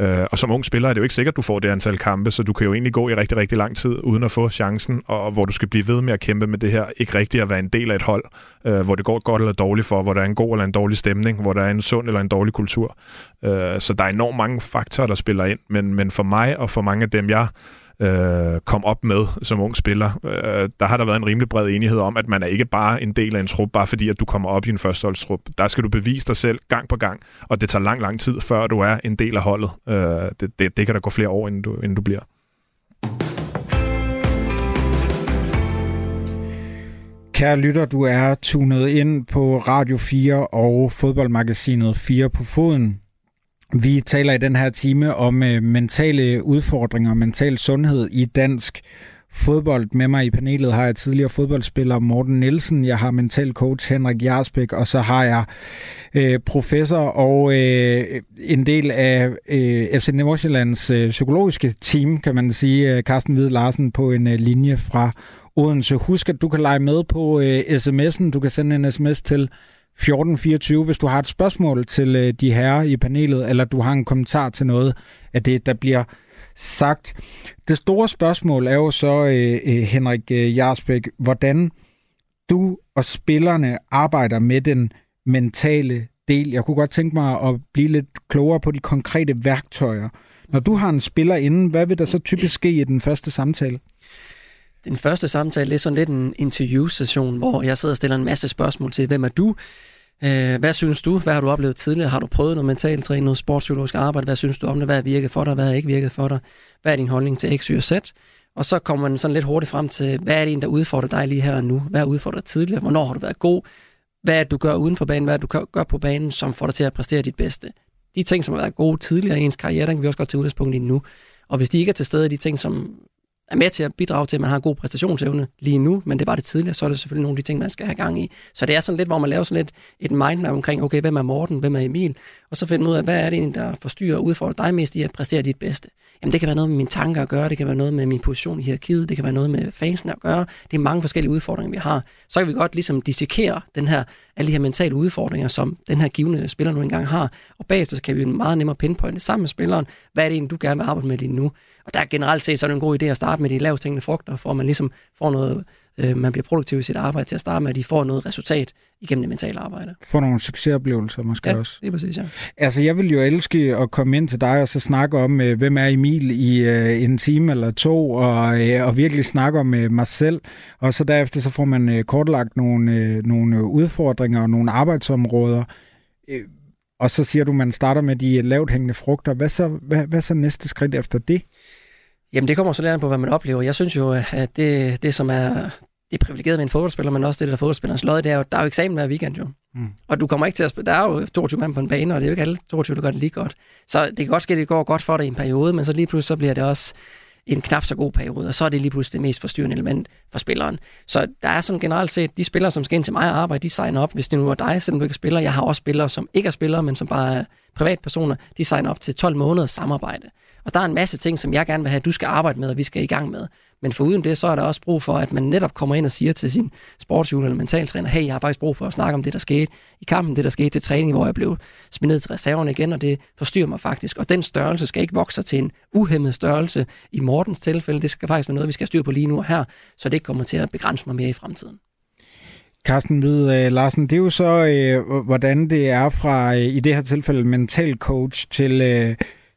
Øh, og som ung spiller er det jo ikke sikkert, at du får det antal kampe, så du kan jo egentlig gå i rigtig, rigtig lang tid uden at få chancen, og hvor du skal blive ved med at kæmpe med det her. Ikke rigtigt at være en del af et hold, øh, hvor det går godt eller dårligt for, hvor der er en god eller en dårlig stemning, hvor der er en sund eller en dårlig kultur. Øh, så der er enormt mange faktorer, der spiller ind, men, men for mig og for mange af dem, jeg øh, kom op med som ung spiller. Øh, der har der været en rimelig bred enighed om, at man er ikke bare en del af en trup, bare fordi at du kommer op i en førsteholdstrup. Der skal du bevise dig selv gang på gang, og det tager lang, lang tid, før du er en del af holdet. Øh, det, det, det kan der gå flere år, inden du, inden du bliver.
Kære lytter, du er tunet ind på Radio 4 og fodboldmagasinet 4 på foden. Vi taler i den her time om øh, mentale udfordringer og mental sundhed i dansk fodbold. Med mig i panelet har jeg tidligere fodboldspiller Morten Nielsen, jeg har mental coach Henrik Jarsbæk, og så har jeg øh, professor og øh, en del af øh, FC Nordsjællands øh, psykologiske team, kan man sige, øh, Carsten Hvide Larsen på en øh, linje fra Odense. Husk, at du kan lege med på øh, sms'en. Du kan sende en sms til 1424, hvis du har et spørgsmål til øh, de herrer i panelet, eller du har en kommentar til noget af det, der bliver sagt. Det store spørgsmål er jo så, øh, øh Henrik øh, Jarsbæk, hvordan du og spillerne arbejder med den mentale del. Jeg kunne godt tænke mig at blive lidt klogere på de konkrete værktøjer. Når du har en spiller inden, hvad vil der så typisk ske i den første samtale?
Den første samtale er sådan lidt en interview-session, hvor jeg sidder og stiller en masse spørgsmål til, hvem er du? Øh, hvad synes du? Hvad har du oplevet tidligere? Har du prøvet noget mentalt træning, noget sportspsykologisk arbejde? Hvad synes du om det? Hvad har virket for dig? Hvad har ikke virket for dig? Hvad er din holdning til X, Y og Z? Og så kommer man sådan lidt hurtigt frem til, hvad er det en, der udfordrer dig lige her og nu? Hvad har udfordret tidligere? Hvornår har du været god? Hvad er det, du gør uden for banen? Hvad er det, du gør på banen, som får dig til at præstere dit bedste? De ting, som har været gode tidligere i ens karriere, den kan vi også godt tage udgangspunkt i nu. Og hvis de ikke er til stede, de ting, som er med til at bidrage til, at man har en god præstationsevne lige nu, men det var det tidligere, så er det selvfølgelig nogle af de ting, man skal have gang i. Så det er sådan lidt, hvor man laver sådan lidt et mindmap omkring, okay, hvem er Morten, hvem er Emil, og så finder man ud af, hvad er det egentlig, der forstyrrer og udfordrer dig mest i at præstere dit bedste. Jamen det kan være noget med mine tanker at gøre, det kan være noget med min position i hierarkiet, det kan være noget med fansen at gøre. Det er mange forskellige udfordringer, vi har. Så kan vi godt ligesom dissekere den her, alle de her mentale udfordringer, som den her givende spiller nu engang har. Og bagefter så kan vi meget nemmere pinpointe sammen med spilleren, hvad er det egentlig, du gerne vil arbejde med lige nu. Og der er generelt set så er det en god idé at starte med de lavest hængende frugter, for at man ligesom får noget øh, man bliver produktiv i sit arbejde til at starte med, at de får noget resultat igennem det mentale arbejde.
Får nogle succesoplevelser måske
ja,
også.
det er præcis, ja.
Altså, jeg vil jo elske at komme ind til dig og så snakke om, øh, hvem er Emil i øh, en time eller to, og, øh, og virkelig snakke om øh, mig selv. Og så derefter så får man øh, kortlagt nogle, øh, nogle udfordringer og nogle arbejdsområder. Øh, og så siger du, man starter med de lavt hængende frugter. Hvad så, hvad, hvad så næste skridt efter det?
Jamen det kommer så lidt på, hvad man oplever. Jeg synes jo, at det, det som er det er privilegeret med en fodboldspiller, men også det der fodboldspillerens lod, det er jo, der er jo eksamen hver weekend jo. Mm. Og du kommer ikke til at spille, der er jo 22 mand på en bane, og det er jo ikke alle 22, der gør det lige godt. Så det kan godt ske, at det går godt for dig i en periode, men så lige pludselig så bliver det også en knap så god periode, og så er det lige pludselig det mest forstyrrende element for spilleren. Så der er sådan generelt set, de spillere, som skal ind til mig og arbejde, de signer op, hvis det nu er dig, selvom du ikke er spiller. Jeg har også spillere, som ikke er spillere, men som bare er privatpersoner, de signer op til 12 måneder samarbejde. Og der er en masse ting, som jeg gerne vil have, at du skal arbejde med, og vi skal i gang med. Men foruden det, så er der også brug for, at man netop kommer ind og siger til sin sportsjule eller mentaltræner, hey, jeg har faktisk brug for at snakke om det, der skete i kampen, det, der skete til træning, hvor jeg blev smidt ned til reserverne igen, og det forstyrrer mig faktisk. Og den størrelse skal ikke vokse til en uhemmet størrelse i Mortens tilfælde. Det skal faktisk være noget, vi skal styre på lige nu og her, så det ikke kommer til at begrænse mig mere i fremtiden.
Carsten Hvid øh, Larsen, det er jo så, øh, hvordan det er fra, øh, i det her tilfælde, mental coach til,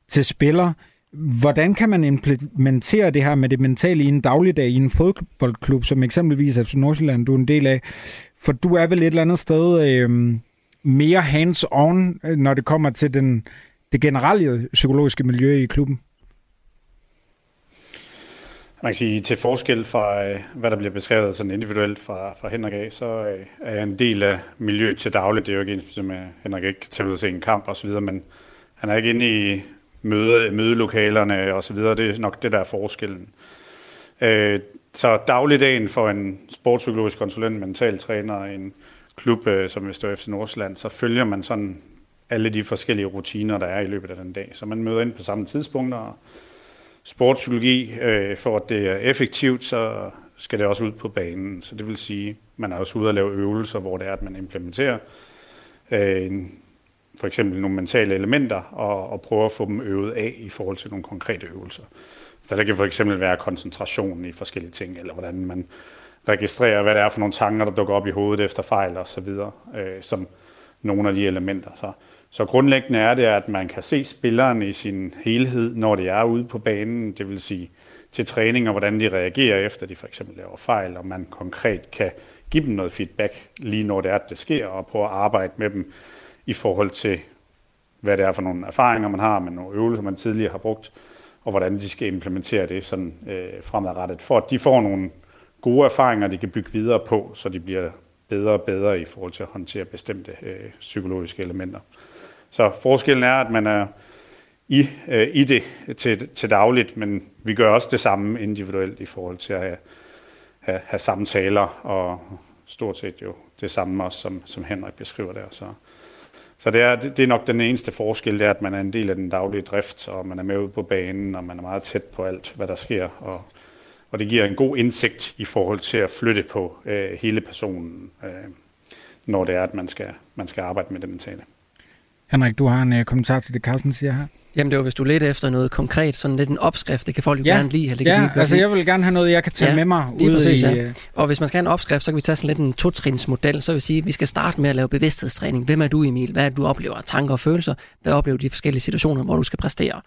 til spiller. Hvordan kan man implementere det her med det mentale i en dagligdag i en fodboldklub, som eksempelvis FC Nordsjælland, du er en del af? For du er vel et eller andet sted øh, mere hands-on, øh, når det kommer til den, det generelle psykologiske miljø i klubben?
Man kan sige, til forskel fra, øh, hvad der bliver beskrevet sådan individuelt fra, fra Henrik A., så øh, er jeg en del af miljøet til dagligt. Det er jo ikke ens, som Henrik ikke kan tage ud og se en kamp osv., men han er ikke inde i møde, mødelokalerne og så videre. Det er nok det, der er forskellen. Øh, så dagligdagen for en sportspsykologisk konsulent, mentaltræner i en klub, øh, som hvis FC Nordsjælland, så følger man sådan alle de forskellige rutiner, der er i løbet af den dag. Så man møder ind på samme tidspunkter. sportspsykologi, øh, for at det er effektivt, så skal det også ud på banen. Så det vil sige, man er også ude at lave øvelser, hvor det er, at man implementerer øh, en for eksempel nogle mentale elementer og, og prøve at få dem øvet af i forhold til nogle konkrete øvelser. Så der kan for eksempel være koncentration i forskellige ting, eller hvordan man registrerer, hvad det er for nogle tanker, der dukker op i hovedet efter fejl og så videre, øh, som nogle af de elementer. Så, så grundlæggende er det, at man kan se spilleren i sin helhed, når de er ude på banen, det vil sige til træning, og hvordan de reagerer efter de for eksempel laver fejl, og man konkret kan give dem noget feedback, lige når det er, at det sker, og prøve at arbejde med dem i forhold til, hvad det er for nogle erfaringer, man har med nogle øvelser, man tidligere har brugt, og hvordan de skal implementere det sådan øh, fremadrettet, for at de får nogle gode erfaringer, de kan bygge videre på, så de bliver bedre og bedre i forhold til at håndtere bestemte øh, psykologiske elementer. Så forskellen er, at man er i, øh, i det til, til dagligt, men vi gør også det samme individuelt i forhold til at have, have, have samtaler, og stort set jo det samme også, som, som Henrik beskriver der. Så, så det er, det er nok den eneste forskel, det er, at man er en del af den daglige drift, og man er med ude på banen, og man er meget tæt på alt, hvad der sker. Og, og det giver en god indsigt i forhold til at flytte på øh, hele personen, øh, når det er, at man skal, man skal arbejde med det mentale.
Henrik, du har en uh, kommentar til det, Carsten siger her.
Jamen det var, hvis du lidt efter noget konkret, sådan lidt en opskrift, det kan folk jo
ja.
gerne lide. Eller det
ja,
kan
altså jeg vil gerne have noget, jeg kan tage
ja,
med mig
ud præcis,
i...
Ja. Øh, og hvis man skal have en opskrift, så kan vi tage sådan lidt en totrinsmodel. Så vil sige, at vi skal starte med at lave bevidsthedstræning. Hvem er du, Emil? Hvad er det, du oplever? Tanker og følelser? Hvad oplever du i de forskellige situationer, hvor du skal præstere?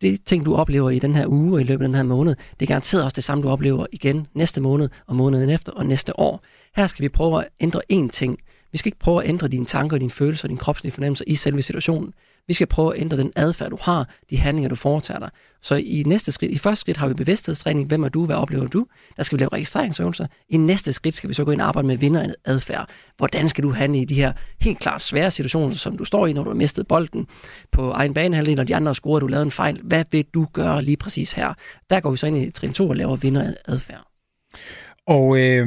Det ting, du oplever i den her uge og i løbet af den her måned, det er garanteret også det samme, du oplever igen næste måned og måneden efter og næste år. Her skal vi prøve at ændre én ting. Vi skal ikke prøve at ændre dine tanker, dine følelser, dine kropslige fornemmelser i selve situationen. Vi skal prøve at ændre den adfærd, du har, de handlinger, du foretager dig. Så i næste skridt, i første skridt har vi bevidsthedstræning. Hvem er du? Hvad oplever du? Der skal vi lave registreringsøvelser. I næste skridt skal vi så gå ind og arbejde med vinderadfærd. Hvordan skal du handle i de her helt klart svære situationer, som du står i, når du har mistet bolden på egen banehalvdel, og de andre har scoret, du lavede en fejl. Hvad vil du gøre lige præcis her? Der går vi så ind i trin 2 og laver vinderadfærd.
Og øh,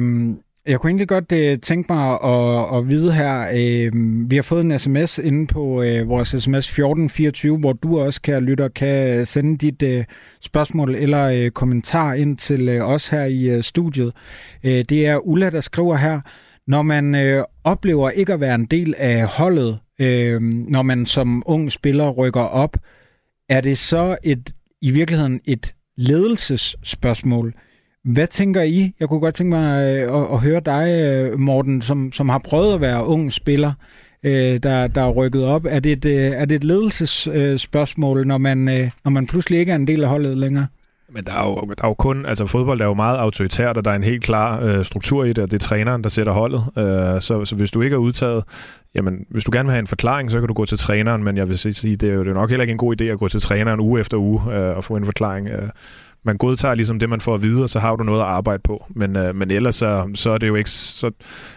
jeg kunne egentlig godt øh, tænke mig at, at vide her, øh, vi har fået en sms inde på øh, vores sms 1424, hvor du også, kan lytter, kan sende dit øh, spørgsmål eller øh, kommentar ind til øh, os her i øh, studiet. Øh, det er Ulla, der skriver her, når man øh, oplever ikke at være en del af holdet, øh, når man som ung spiller rykker op, er det så et i virkeligheden et ledelsesspørgsmål? Hvad tænker I? Jeg kunne godt tænke mig øh, at, at høre dig, øh, Morten, som, som har prøvet at være ung spiller, øh, der, der er rykket op. Er det et, er det et ledelsesspørgsmål, når man, når man pludselig ikke er en del af holdet længere?
Men der er, jo, der er jo kun, altså fodbold er jo meget autoritært, og der er en helt klar øh, struktur i det, og det er træneren, der sætter holdet. Øh, så, så hvis du ikke er udtaget, jamen hvis du gerne vil have en forklaring, så kan du gå til træneren, men jeg vil sige, det er jo det er nok heller ikke en god idé at gå til træneren uge efter uge øh, og få en forklaring. Øh, man godtager ligesom det, man får at vide, og så har du noget at arbejde på. Men, øh, men ellers så, så er det jo ikke så, at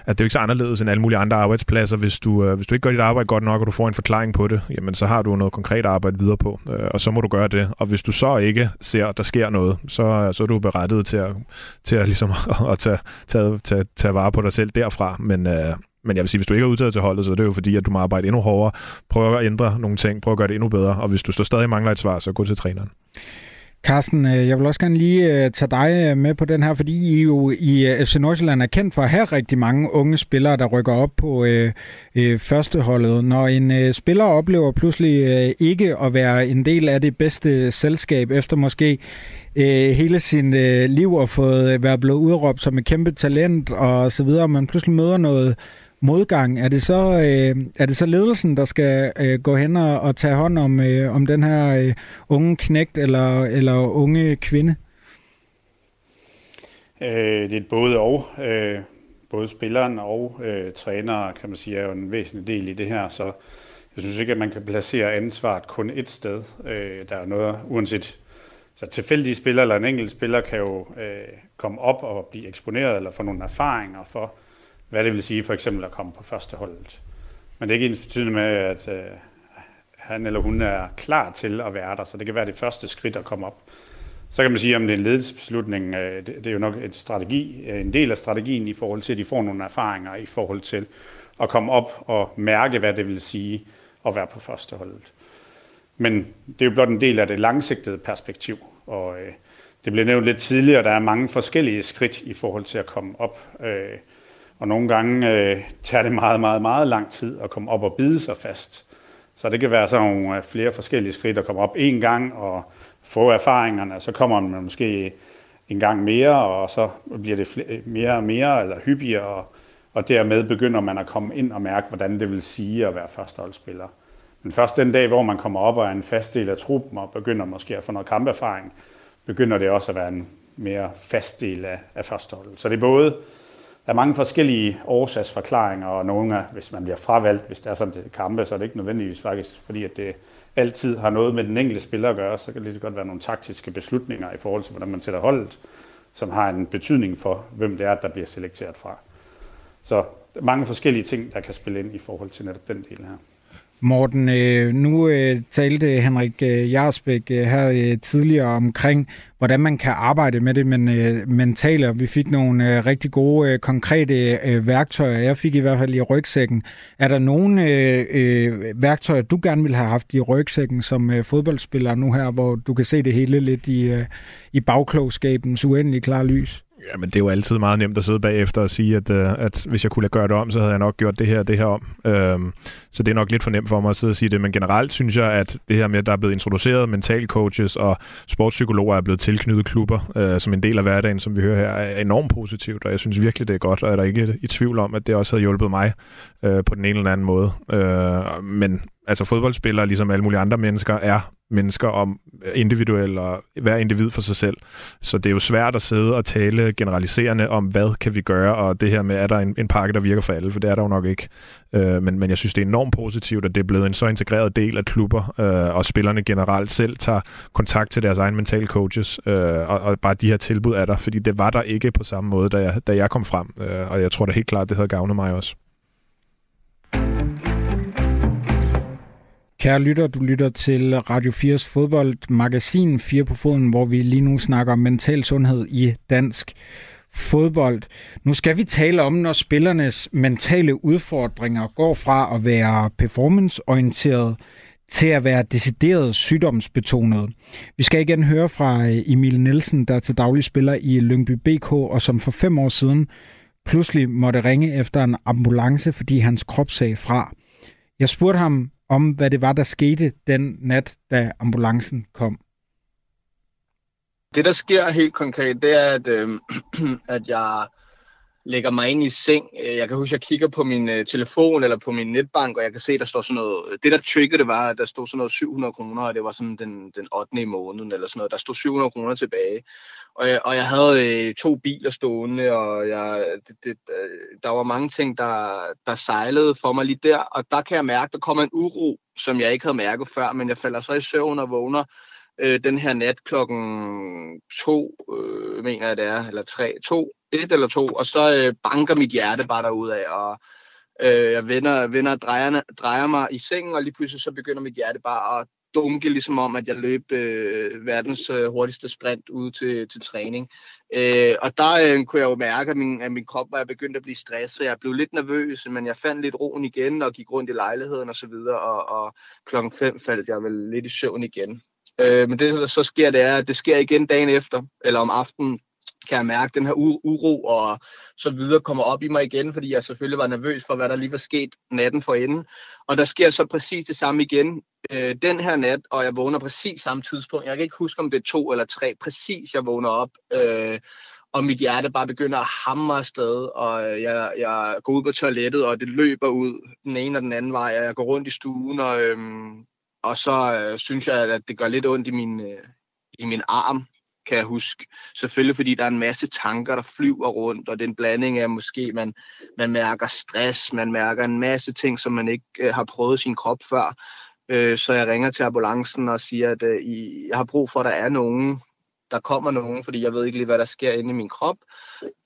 det er jo ikke så anderledes end alle mulige andre arbejdspladser. Hvis du, øh, hvis du ikke gør dit arbejde godt nok, og du får en forklaring på det, jamen så har du noget konkret at arbejde videre på, øh, og så må du gøre det. Og hvis du så ikke ser, at der sker noget, så, så er du berettet til at, til at, ligesom, [LAUGHS] at tage, tage, tage, tage vare på dig selv derfra. Men, øh, men jeg vil sige, hvis du ikke er udtaget til holdet, så er det jo fordi, at du må arbejde endnu hårdere, prøve at ændre nogle ting, prøve at gøre det endnu bedre, og hvis du så stadig mangler et svar, så gå til træneren.
Carsten, øh, jeg vil også gerne lige øh, tage dig øh, med på den her, fordi I jo i FC Nordsjælland er kendt for at have rigtig mange unge spillere, der rykker op på øh, øh, førsteholdet. Når en øh, spiller oplever pludselig øh, ikke at være en del af det bedste selskab, efter måske øh, hele sin øh, liv og fået været blevet udråbt som et kæmpe talent og så videre, man pludselig møder noget modgang, er det så, øh, er det så ledelsen, der skal øh, gå hen og, og tage hånd om, øh, om den her øh, unge knægt eller, eller unge kvinde?
Øh, det er både og. Øh, både spilleren og øh, træner, kan man sige, er jo en væsentlig del i det her, så jeg synes ikke, at man kan placere ansvaret kun et sted. Øh, der er noget, uanset så tilfældige spillere eller en enkelt spiller kan jo øh, komme op og blive eksponeret eller få nogle erfaringer for, hvad det vil sige for eksempel at komme på første holdet. Men det er ikke ens betydende med, at øh, han eller hun er klar til at være der, så det kan være det første skridt at komme op. Så kan man sige, om det er en ledelsesbeslutning, øh, det, det er jo nok et strategi, øh, en del af strategien i forhold til, at de får nogle erfaringer i forhold til at komme op og mærke, hvad det vil sige at være på første holdet. Men det er jo blot en del af det langsigtede perspektiv, og øh, det blev nævnt lidt tidligere, der er mange forskellige skridt i forhold til at komme op. Øh, og nogle gange øh, tager det meget, meget, meget lang tid at komme op og bide sig fast. Så det kan være sådan nogle øh, flere forskellige skridt at komme op en gang og få erfaringerne. Så kommer man måske en gang mere, og så bliver det flere, mere og mere eller hyppigere, og, og dermed begynder man at komme ind og mærke, hvordan det vil sige at være førsteholdsspiller. Men først den dag, hvor man kommer op og er en fast del af truppen og begynder måske at få noget kamperfaring, begynder det også at være en mere fast del af, af førsteholdet. Så det er både der er mange forskellige årsagsforklaringer, og nogle af, hvis man bliver fravalgt, hvis det er sådan til kampe, så er det ikke nødvendigvis faktisk, fordi at det altid har noget med den enkelte spiller at gøre, så kan det lige så godt være nogle taktiske beslutninger i forhold til, hvordan man sætter holdet, som har en betydning for, hvem det er, der bliver selekteret fra. Så mange forskellige ting, der kan spille ind i forhold til netop den del her.
Morten, øh, nu øh, talte Henrik øh, Jarsbæk her tidligere omkring, hvordan man kan arbejde med det men, mentale, og vi fik nogle rigtig gode, konkrete værktøjer. Jeg fik i hvert fald i rygsækken. Er der nogle værktøjer, du gerne ville have haft i rygsækken som fodboldspiller nu her, hvor du kan se det hele lidt i, i bagklogskabens uendelig klare lys?
Ja, men det er jo altid meget nemt at sidde bagefter og sige, at, øh, at hvis jeg kunne gøre det om, så havde jeg nok gjort det her det her om. Øhm, så det er nok lidt for nemt for mig at sidde og sige det. Men generelt synes jeg, at det her med, at der er blevet introduceret mental coaches og sportspsykologer er blevet tilknyttet klubber øh, som en del af hverdagen, som vi hører her, er enormt positivt. Og jeg synes virkelig, det er godt, og er der ikke i tvivl om, at det også havde hjulpet mig øh, på den ene eller anden måde. Øh, men altså fodboldspillere, ligesom alle mulige andre mennesker, er mennesker om øh, individuelle og hver individ for sig selv. Så det er jo svært at sidde og tale generaliserende om, hvad kan vi gøre, og det her med, er der en, en pakke, der virker for alle, for det er der jo nok ikke. Øh, men, men jeg synes, det er enormt positivt, at det er blevet en så integreret del af klubber, øh, og spillerne generelt selv tager kontakt til deres egen mental coaches, øh, og, og bare de her tilbud er der, fordi det var der ikke på samme måde, da jeg, da jeg kom frem, øh, og jeg tror da helt klart, det havde gavnet mig også.
Kære lytter, du lytter til Radio 4's fodboldmagasin 4 på foden, hvor vi lige nu snakker om mental sundhed i dansk fodbold. Nu skal vi tale om, når spillernes mentale udfordringer går fra at være performanceorienteret til at være decideret sygdomsbetonet. Vi skal igen høre fra øh, Emil Nielsen, der er til daglig spiller i Lyngby BK, og som for fem år siden pludselig måtte ringe efter en ambulance, fordi hans krop sagde fra. Jeg spurgte ham, om, hvad det var, der skete den nat, da ambulancen kom.
Det, der sker helt konkret, det er, at, øh, [CLEARS THROAT] at jeg lægger mig ind i seng. Jeg kan huske, at jeg kigger på min øh, telefon eller på min netbank, og jeg kan se, der står sådan noget... Det, der triggede det, var, at der stod sådan noget 700 kroner, og det var sådan den, den 8. i måneden eller sådan noget. Der stod 700 kroner tilbage. Og jeg, og jeg havde øh, to biler stående, og jeg, det, det, øh, der var mange ting, der, der sejlede for mig lige der. Og der kan jeg mærke, der kommer en uro, som jeg ikke havde mærket før, men jeg falder så i søvn og vågner øh, den her nat klokken to, øh, mener jeg det er, eller tre, to, et eller to, og så øh, banker mit hjerte bare derud af, og øh, jeg vender, vender drejer, drejer mig i sengen, og lige pludselig så begynder mit hjerte bare at dunke, ligesom om, at jeg løb øh, verdens øh, hurtigste sprint ud til, til træning. Øh, og der øh, kunne jeg jo mærke, at min, at min krop var begyndt at blive stresset. Jeg blev lidt nervøs, men jeg fandt lidt roen igen og gik rundt i lejligheden og så videre, og, og klokken 5 faldt jeg vel lidt i søvn igen. Øh, men det, der så sker, det er, at det sker igen dagen efter, eller om aftenen, kan jeg mærke den her uro og så videre kommer op i mig igen, fordi jeg selvfølgelig var nervøs for, hvad der lige var sket natten for enden. Og der sker så præcis det samme igen øh, den her nat, og jeg vågner præcis samme tidspunkt. Jeg kan ikke huske, om det er to eller tre. Præcis, jeg vågner op, øh, og mit hjerte bare begynder at hamre afsted, og øh, jeg, jeg går ud på toilettet, og det løber ud den ene og den anden vej, og jeg går rundt i stuen, og, øh, og så øh, synes jeg, at det gør lidt ondt i min, øh, i min arm, kan jeg huske. Selvfølgelig fordi der er en masse tanker, der flyver rundt, og det er en blanding af måske, man, man mærker stress, man mærker en masse ting, som man ikke øh, har prøvet sin krop før. Øh, så jeg ringer til ambulancen og siger, at øh, I, jeg har brug for, at der er nogen, der kommer nogen, fordi jeg ved ikke lige, hvad der sker inde i min krop.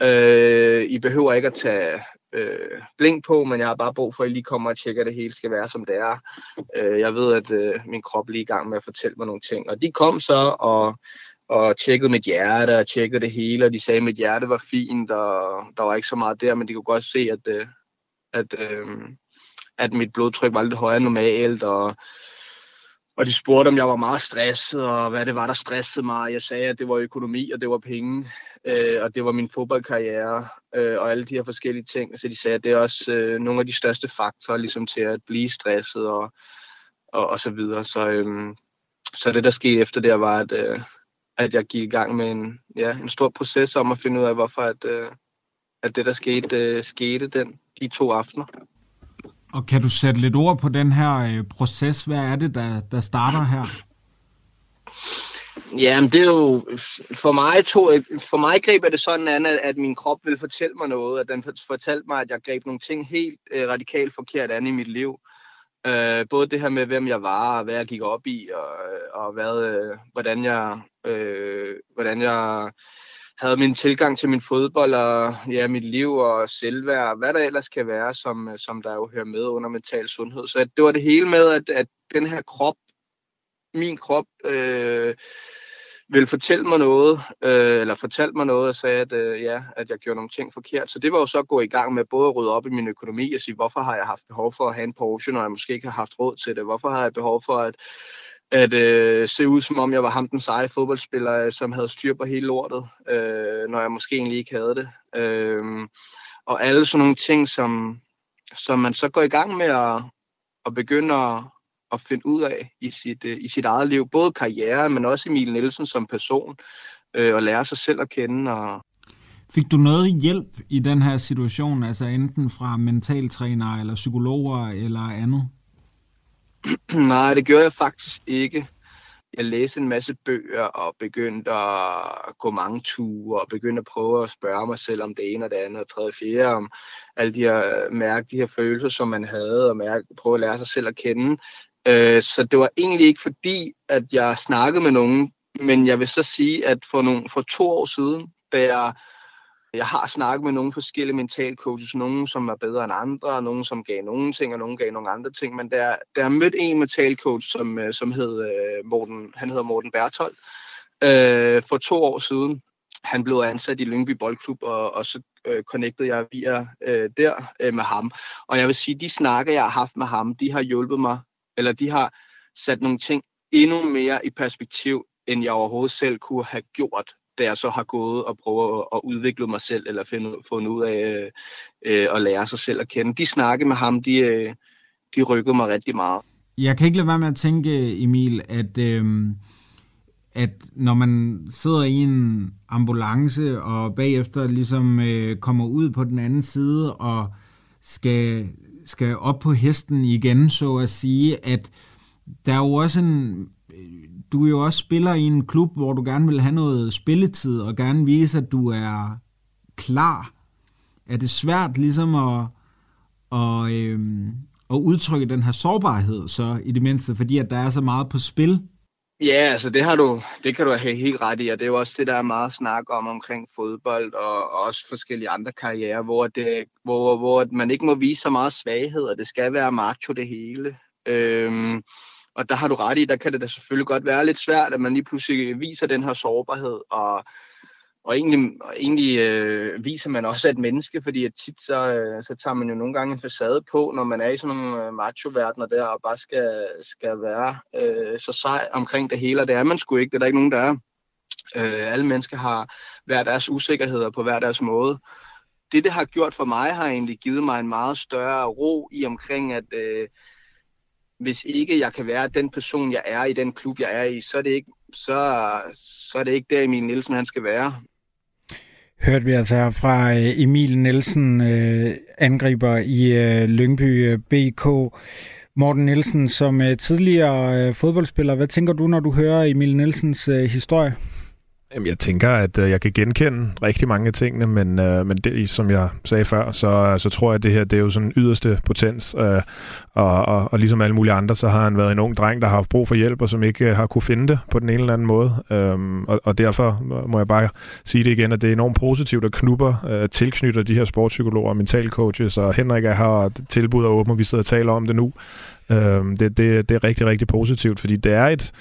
Øh, I behøver ikke at tage øh, blink på, men jeg har bare brug for, at I lige kommer og tjekker, at det hele skal være, som det er. Øh, jeg ved, at øh, min krop lige er i gang med at fortælle mig nogle ting. Og de kom så og, og tjekkede mit hjerte og tjekkede det hele, og de sagde, at mit hjerte var fint, og der var ikke så meget der, men de kunne godt se, at, øh, at, øh, at mit blodtryk var lidt højere end normalt, og og de spurgte, om jeg var meget stresset, og hvad det var, der stressede mig. Jeg sagde, at det var økonomi, og det var penge, øh, og det var min fodboldkarriere, øh, og alle de her forskellige ting. Så de sagde, at det er også øh, nogle af de største faktorer ligesom, til at blive stresset og, og, og så videre. Så, øh, så det, der skete efter det, var, at, øh, at jeg gik i gang med en, ja, en stor proces om at finde ud af, hvorfor at, øh, at det, der skete, øh, skete den, de to aftener.
Og kan du sætte lidt ord på den her øh, proces? Hvad er det, der, der starter her?
Jamen, det er jo, for mig, to, for mig greb det sådan an, at, at min krop vil fortælle mig noget, at den fortalte mig, at jeg greb nogle ting helt øh, radikalt forkert an i mit liv. Øh, både det her med, hvem jeg var, og hvad jeg gik op i, og, og hvad, øh, hvordan jeg, øh, hvordan jeg havde min tilgang til min fodbold og ja, mit liv og selvværd, hvad der ellers kan være, som, øh, som der jo hører med under mental sundhed. Så det var det hele med, at, at den her krop, min krop, øh, ville fortælle mig noget, øh, eller fortalte mig noget og sagde, at, øh, ja, at jeg gjorde nogle ting forkert. Så det var jo så at gå i gang med både at rydde op i min økonomi og sige, hvorfor har jeg haft behov for at have en Porsche, når jeg måske ikke har haft råd til det? Hvorfor har jeg behov for at at øh, se ud som om jeg var ham den seje fodboldspiller, øh, som havde styr på hele lortet, øh, når jeg måske egentlig ikke havde det. Øh, og alle sådan nogle ting, som, som man så går i gang med at, at begynde at, at finde ud af i sit, øh, i sit eget liv. Både karriere, men også Emil Nielsen som person, øh, og lære sig selv at kende. Og...
Fik du noget hjælp i den her situation, altså enten fra mentaltrænere eller psykologer eller andet?
Nej, det gjorde jeg faktisk ikke. Jeg læste en masse bøger og begyndte at gå mange ture og begyndte at prøve at spørge mig selv om det ene og det andet og tredje og fjerde, om alle de her, mærke de her følelser, som man havde, og mærke, prøve at lære sig selv at kende. Øh, så det var egentlig ikke fordi, at jeg snakkede med nogen, men jeg vil så sige, at for, nogle, for to år siden, da jeg jeg har snakket med nogle forskellige mental coaches, nogle som er bedre end andre, og nogle som gav nogle ting, og nogle gav nogle andre ting, men der, der er mødt en mental coach, som, øh, som hed øh, Morten, han hedder Morten Berthold, øh, for to år siden. Han blev ansat i Lyngby Boldklub, og, og så øh, connectede jeg via øh, der øh, med ham. Og jeg vil sige, de snakker, jeg har haft med ham, de har hjulpet mig, eller de har sat nogle ting endnu mere i perspektiv, end jeg overhovedet selv kunne have gjort da jeg så har gået og prøvet at udvikle mig selv, eller finde, fundet ud af øh, øh, at lære sig selv at kende. De snakke med ham, de, øh, de rykkede mig rigtig meget.
Jeg kan ikke lade være med at tænke, Emil, at øh, at når man sidder i en ambulance og bagefter ligesom øh, kommer ud på den anden side og skal, skal op på hesten igen, så at sige, at der er jo også en... Du er jo også spiller i en klub, hvor du gerne vil have noget spilletid og gerne vise, at du er klar. Er det svært ligesom at, at, øhm, at udtrykke den her sårbarhed så i det mindste, fordi at der er så meget på spil
Ja, altså det har du, det kan du have helt ret i, og det er jo også det, der er meget snak om omkring fodbold og, og også forskellige andre karrierer, hvor, det, hvor, hvor man ikke må vise så meget svaghed, og det skal være macho det hele. Øhm, og der har du ret i, der kan det da selvfølgelig godt være lidt svært, at man lige pludselig viser den her sårbarhed, og, og egentlig, og egentlig øh, viser man også et menneske, fordi at tit så, øh, så tager man jo nogle gange en facade på, når man er i sådan nogle øh, macho-verdener der, og bare skal, skal være øh, så sej omkring det hele, og det er man sgu ikke, det er der ikke nogen, der er. Øh, alle mennesker har hver deres usikkerheder på hver deres måde. Det, det har gjort for mig, har egentlig givet mig en meget større ro i omkring, at øh, hvis ikke jeg kan være den person, jeg er i den klub, jeg er i, så er det ikke, så, så er det ikke der Emil Nielsen, han skal være
hørte vi altså her fra øh, Emil Nielsen, øh, angriber i øh, Lyngby BK. Morten Nielsen, som tidligere fodboldspiller, hvad tænker du, når du hører Emil Nielsens historie?
Jamen, jeg tænker, at øh, jeg kan genkende rigtig mange af tingene, men, øh, men det, som jeg sagde før, så, så tror jeg, at det her det er jo sådan yderste potens. Øh, og, og, og ligesom alle mulige andre, så har han været en ung dreng, der har haft brug for hjælp, og som ikke øh, har kunne finde det på den ene eller anden måde. øh, og, og derfor må jeg bare sige det igen, at det er enormt positivt, at knupper øh, tilknytter de her sportspsykologer og mentalcoaches, og Henrik er her tilbud og åbent, og vi sidder og taler om det nu. Øh, det, det, det er rigtig, rigtig positivt, fordi det er et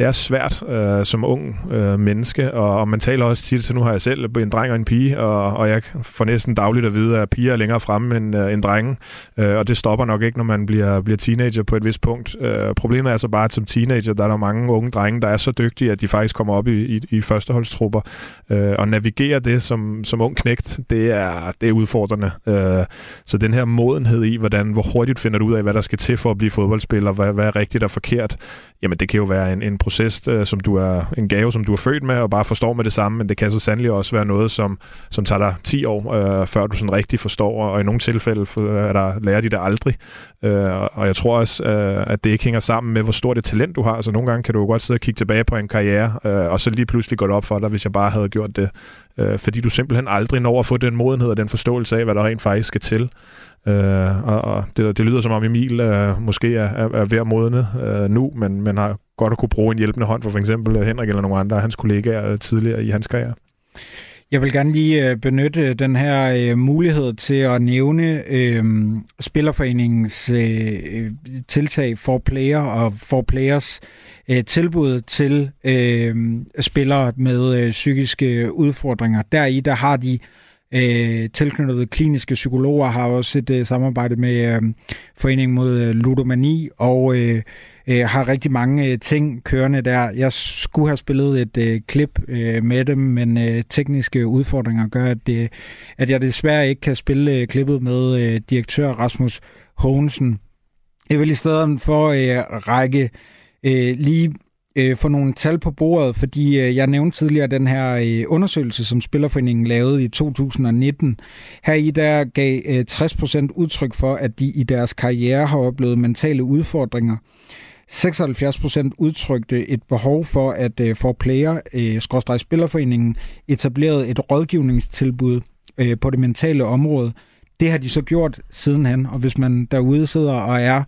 det er svært øh, som ung øh, menneske, og, og man taler også tit, så nu har jeg selv en dreng og en pige, og, og jeg får næsten dagligt at vide, at piger er længere fremme end, øh, end drenge, øh, og det stopper nok ikke, når man bliver, bliver teenager på et vist punkt. Øh, problemet er så bare, at som teenager, der er der mange unge drenge, der er så dygtige, at de faktisk kommer op i, i, i førsteholdstrupper, øh, og navigere det som, som ung knægt, det er, det er udfordrende. Øh, så den her modenhed i, hvordan, hvor hurtigt finder du ud af, hvad der skal til for at blive fodboldspiller, hvad, hvad er rigtigt og forkert, jamen det kan jo være en, en proces, øh, som du er en gave, som du er født med, og bare forstår med det samme, men det kan så sandelig også være noget, som, som tager dig 10 år, øh, før du sådan rigtig forstår, og i nogle tilfælde er der, lærer de det aldrig. Øh, og jeg tror også, øh, at det ikke hænger sammen med, hvor stort et talent du har. Altså nogle gange kan du jo godt sidde og kigge tilbage på en karriere, øh, og så lige pludselig går det op for dig, hvis jeg bare havde gjort det. Øh, fordi du simpelthen aldrig når at få den modenhed og den forståelse af, hvad der rent faktisk skal til. Øh, og og det, det lyder som om Emil øh, måske er, er, er ved at modne øh, nu, men, men har godt at kunne bruge en hjælpende hånd for for eksempel øh, Henrik eller nogle andre af hans kollegaer øh, tidligere i hans karriere.
Jeg vil gerne lige øh, benytte den her øh, mulighed til at nævne øh, Spillerforeningens øh, tiltag for player og for players øh, tilbud til øh, spillere med øh, psykiske udfordringer. Deri der har de øh, Øh, tilknyttede kliniske psykologer, har også et øh, samarbejde med øh, Foreningen mod øh, Ludomani, og øh, øh, har rigtig mange øh, ting kørende der. Jeg skulle have spillet et øh, klip øh, med dem, men øh, tekniske udfordringer gør, at, det, at jeg desværre ikke kan spille øh, klippet med øh, direktør Rasmus Hogensen. Jeg vil i stedet for øh, række øh, lige øh, få nogle tal på bordet, fordi øh, jeg nævnte tidligere den her øh, undersøgelse, som Spillerforeningen lavede i 2019. Her i der gav øh, 60% udtryk for, at de i deres karriere har oplevet mentale udfordringer. 76% udtrykte et behov for, at øh, for player, øh, Spillerforeningen, etablerede et rådgivningstilbud øh, på det mentale område. Det har de så gjort sidenhen, og hvis man derude sidder og er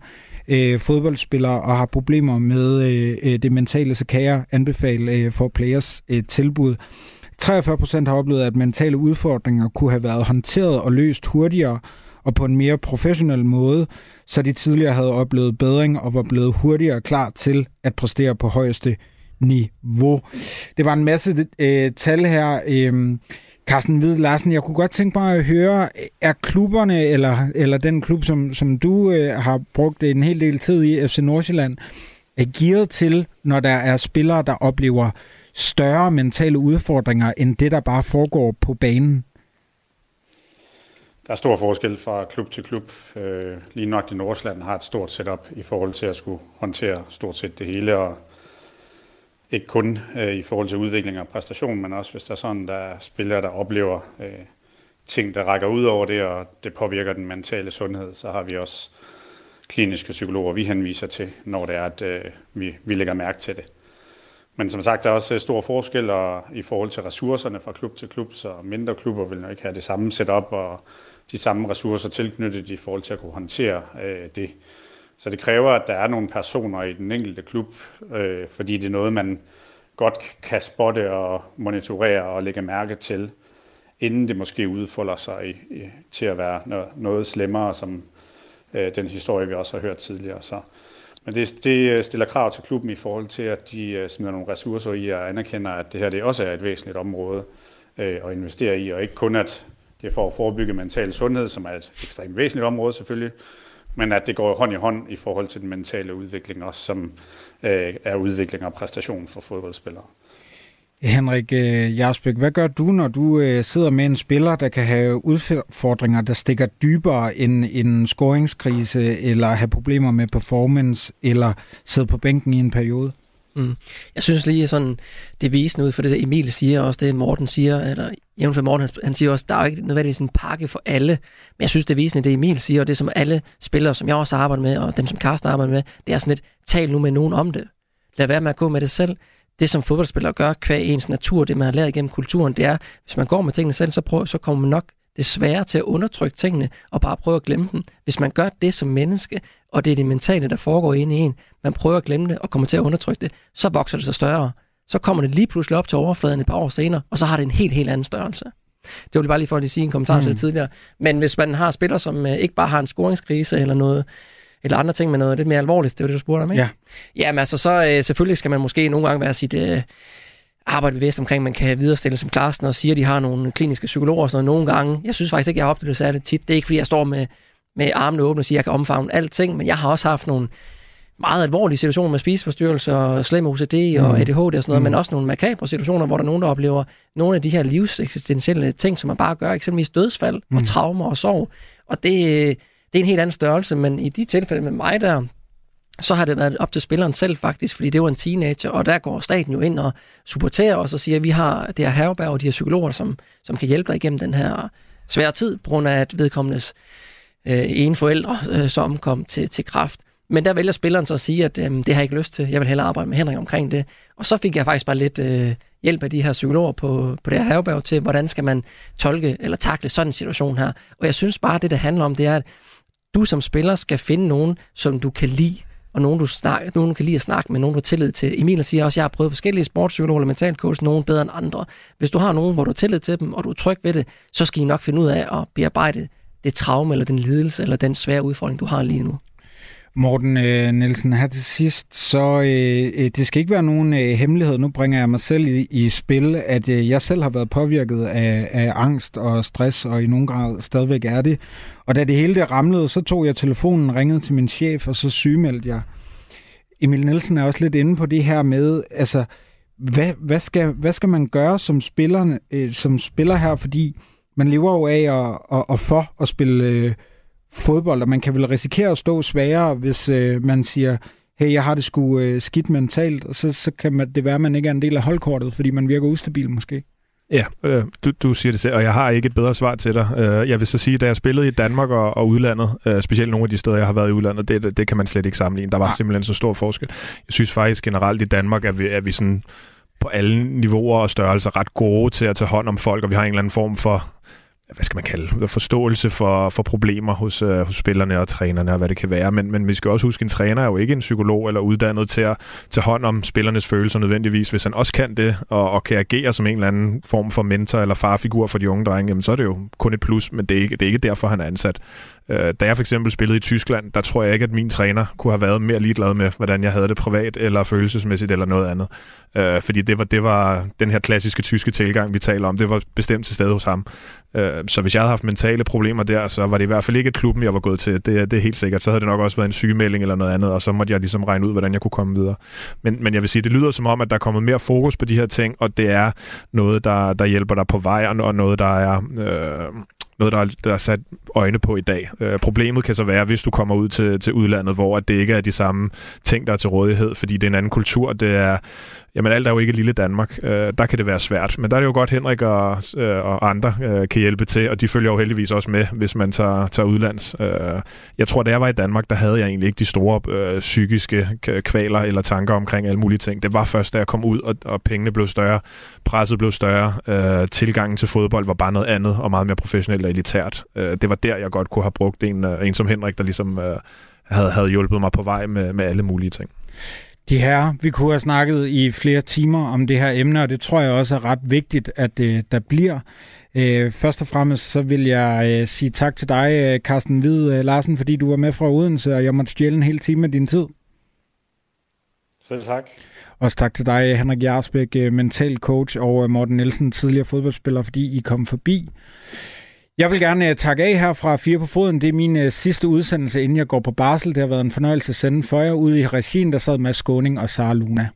øh, fodboldspillere og har problemer med øh, øh, det mentale, så kan jeg anbefale øh, for players øh, tilbud. 43 procent har oplevet, at mentale udfordringer kunne have været håndteret og løst hurtigere og på en mere professionel måde, så de tidligere havde oplevet bedring og var blevet hurtigere klar til at præstere på højeste niveau. Det var en masse øh, tal her. Øh, Carsten Hvid Larsen, jeg kunne godt tænke mig at høre, er klubberne, eller, eller den klub, som, som du øh, har brugt en hel del tid i, FC Nordsjælland, er gearet til, når der er spillere, der oplever større mentale udfordringer, end det, der bare foregår på banen?
Der er stor forskel fra klub til klub. Øh, lige nok i Nordsjælland har et stort setup i forhold til at skulle håndtere stort set det hele, og ikke kun øh, i forhold til udvikling og præstation, men også hvis der er sådan, der er spillere, der oplever øh, ting, der rækker ud over det, og det påvirker den mentale sundhed, så har vi også kliniske psykologer, vi henviser til, når det er, at øh, vi, vi lægger mærke til det. Men som sagt, der er også øh, stor forskel og, i forhold til ressourcerne fra klub til klub, så mindre klubber vil nok ikke have det samme setup og de samme ressourcer tilknyttet i forhold til at kunne håndtere øh, det. Så det kræver, at der er nogle personer i den enkelte klub, øh, fordi det er noget, man godt kan spotte og monitorere og lægge mærke til, inden det måske udfolder sig i, i, til at være noget, noget slemmere, som øh, den historie, vi også har hørt tidligere. Så, men det, det øh, stiller krav til klubben i forhold til, at de øh, smider nogle ressourcer i og anerkender, at det her det også er et væsentligt område øh, at investere i, og ikke kun at det er for at forebygge mental sundhed, som er et ekstremt væsentligt område selvfølgelig, men at det går hånd i hånd i forhold til den mentale udvikling også, som øh, er udvikling og præstation for fodboldspillere.
Henrik øh, Jarsbæk, hvad gør du, når du øh, sidder med en spiller, der kan have udfordringer, der stikker dybere end en scoringskrise, eller have problemer med performance, eller sidde på bænken i en periode?
Mm. Jeg synes lige sådan, det viser ud for det, der Emil siger, også det Morten siger, eller jævnt for Morten, han siger også, der er jo ikke nødvendigvis en pakke for alle, men jeg synes, det viser det Emil siger, og det som alle spillere, som jeg også arbejder med, og dem som Carsten arbejder med, det er sådan et, tal nu med nogen om det. Lad være med at gå med det selv. Det, som fodboldspillere gør, kvæg ens natur, det man har lært igennem kulturen, det er, hvis man går med tingene selv, så, prøv, så kommer man nok desværre til at undertrykke tingene og bare prøve at glemme dem. Hvis man gør det som menneske, og det er det mentale, der foregår inde i en, man prøver at glemme det og kommer til at undertrykke det, så vokser det sig større. Så kommer det lige pludselig op til overfladen et par år senere, og så har det en helt, helt anden størrelse. Det var bare lige for at sige en kommentar mm. til tidligere. Men hvis man har spillere, som øh, ikke bare har en scoringskrise eller noget, eller andre ting med noget lidt mere alvorligt, det var det, du spurgte om, ikke?
Ja.
Jamen altså, så øh, selvfølgelig skal man måske nogle gange være sit øh, arbejde bevidst omkring, man kan viderestille som Klarsen og siger, at de har nogle kliniske psykologer og sådan noget nogle gange. Jeg synes faktisk ikke, jeg har oplevet det særligt tit. Det er ikke, fordi jeg står med, med armene åbne og siger, at jeg kan omfavne alting, men jeg har også haft nogle meget alvorlige situationer med spiseforstyrrelser, og slem OCD og mm. ADHD og sådan noget, mm. men også nogle makabre situationer, hvor der er nogen, der oplever nogle af de her livseksistentielle ting, som man bare gør, eksempelvis dødsfald mm. og traumer og sorg. Og det, det er en helt anden størrelse, men i de tilfælde med mig der, så har det været op til spilleren selv faktisk, fordi det var en teenager, og der går staten jo ind og supporterer os og siger, at vi har det her herberg og de her psykologer, som, som kan hjælpe dig igennem den her svære tid, på grund af at vedkommendes øh, ene forældre øh, så omkom til, til kraft. Men der vælger spilleren så at sige, at øh, det har jeg ikke lyst til. Jeg vil hellere arbejde med Henrik omkring det. Og så fik jeg faktisk bare lidt øh, hjælp af de her psykologer på, på det her herberg til, hvordan skal man tolke eller takle sådan en situation her. Og jeg synes bare, at det, det handler om, det er, at du som spiller skal finde nogen, som du kan lide, og nogen, du, snak, nogen, du kan lide at snakke med, nogen, du har tillid til. Emil siger også, at jeg har prøvet forskellige sportspsykologer eller mentalcoach, nogen bedre end andre. Hvis du har nogen, hvor du har tillid til dem, og du er tryg ved det, så skal I nok finde ud af at bearbejde det traume, eller den lidelse, eller den svære udfordring, du har lige nu.
Morten øh, Nielsen, her til sidst, så øh, øh, det skal ikke være nogen øh, hemmelighed, nu bringer jeg mig selv i, i spil, at øh, jeg selv har været påvirket af, af angst og stress, og i nogen grad stadigvæk er det. Og da det hele det ramlede, så tog jeg telefonen, ringede til min chef, og så sygemeldte jeg. Emil Nielsen er også lidt inde på det her med, altså, hvad, hvad, skal, hvad skal man gøre som, spillerne, øh, som spiller her, fordi man lever jo af og, og, og for at spille øh, fodbold, og man kan vel risikere at stå sværere, hvis øh, man siger, hey, jeg har det sgu øh, skidt mentalt, og så, så kan man, det være, at man ikke er en del af holdkortet, fordi man virker ustabil måske.
Ja, øh, du, du siger det selv, og jeg har ikke et bedre svar til dig. Øh, jeg vil så sige, da jeg spillede i Danmark og, og udlandet, øh, specielt nogle af de steder, jeg har været i udlandet, det, det, kan man slet ikke sammenligne. Der var ja. simpelthen så stor forskel. Jeg synes faktisk generelt i Danmark, at vi, at vi sådan på alle niveauer og størrelser ret gode til at tage hånd om folk, og vi har en eller anden form for hvad skal man kalde forståelse for, for problemer hos, øh, hos spillerne og trænerne og hvad det kan være. Men, men vi skal også huske, at en træner er jo ikke en psykolog eller uddannet til at tage hånd om spillernes følelser nødvendigvis. Hvis han også kan det og, og kan agere som en eller anden form for mentor eller farfigur for de unge drenge, jamen, så er det jo kun et plus, men det er ikke, det er ikke derfor, han er ansat. Øh, da jeg for eksempel spillede i Tyskland, der tror jeg ikke, at min træner kunne have været mere ligeglad med, hvordan jeg havde det privat eller følelsesmæssigt eller noget andet. Øh, fordi det var, det var den her klassiske tyske tilgang, vi taler om, det var bestemt til stede hos ham. Øh, så hvis jeg havde haft mentale problemer der, så var det i hvert fald ikke klubben, jeg var gået til. Det, det er helt sikkert. Så havde det nok også været en sygemelding eller noget andet, og så måtte jeg ligesom regne ud, hvordan jeg kunne komme videre. Men, men jeg vil sige, det lyder som om, at der er kommet mere fokus på de her ting, og det er noget, der, der hjælper dig på vej, og noget, der er... Øh, noget, der er, der er sat øjne på i dag. Øh, problemet kan så være, hvis du kommer ud til, til udlandet, hvor det ikke er de samme ting, der er til rådighed, fordi det er en anden kultur. Det er, jamen alt er jo ikke lille Danmark. Øh, der kan det være svært. Men der er det jo godt, Henrik og, øh, og andre øh, kan hjælpe til, og de følger jo heldigvis også med, hvis man tager, tager udlands. Øh, jeg tror, da jeg var i Danmark, der havde jeg egentlig ikke de store øh, psykiske kvaler eller tanker omkring alle mulige ting. Det var først, da jeg kom ud, og, og pengene blev større, presset blev større, øh, tilgangen til fodbold var bare noget andet og meget mere professionelt og elitært. Øh, det var der, jeg godt kunne have brugt en, øh, en som Henrik, der ligesom øh, havde, havde hjulpet mig på vej med, med alle mulige ting.
De her, vi kunne have snakket i flere timer om det her emne, og det tror jeg også er ret vigtigt, at øh, der bliver. Øh, først og fremmest så vil jeg øh, sige tak til dig, Carsten Hvid øh, Larsen, fordi du var med fra Odense, og jeg måtte stjæle en hel time af din tid.
Selv tak.
Også tak til dig, Henrik Jarsbæk, mental coach, og Morten Nielsen, tidligere fodboldspiller, fordi I kom forbi. Jeg vil gerne øh, takke af her fra Fire på Foden. Det er min øh, sidste udsendelse, inden jeg går på barsel. Det har været en fornøjelse at sende for jer. Ude i regien, der sad med Skåning og Sara Luna.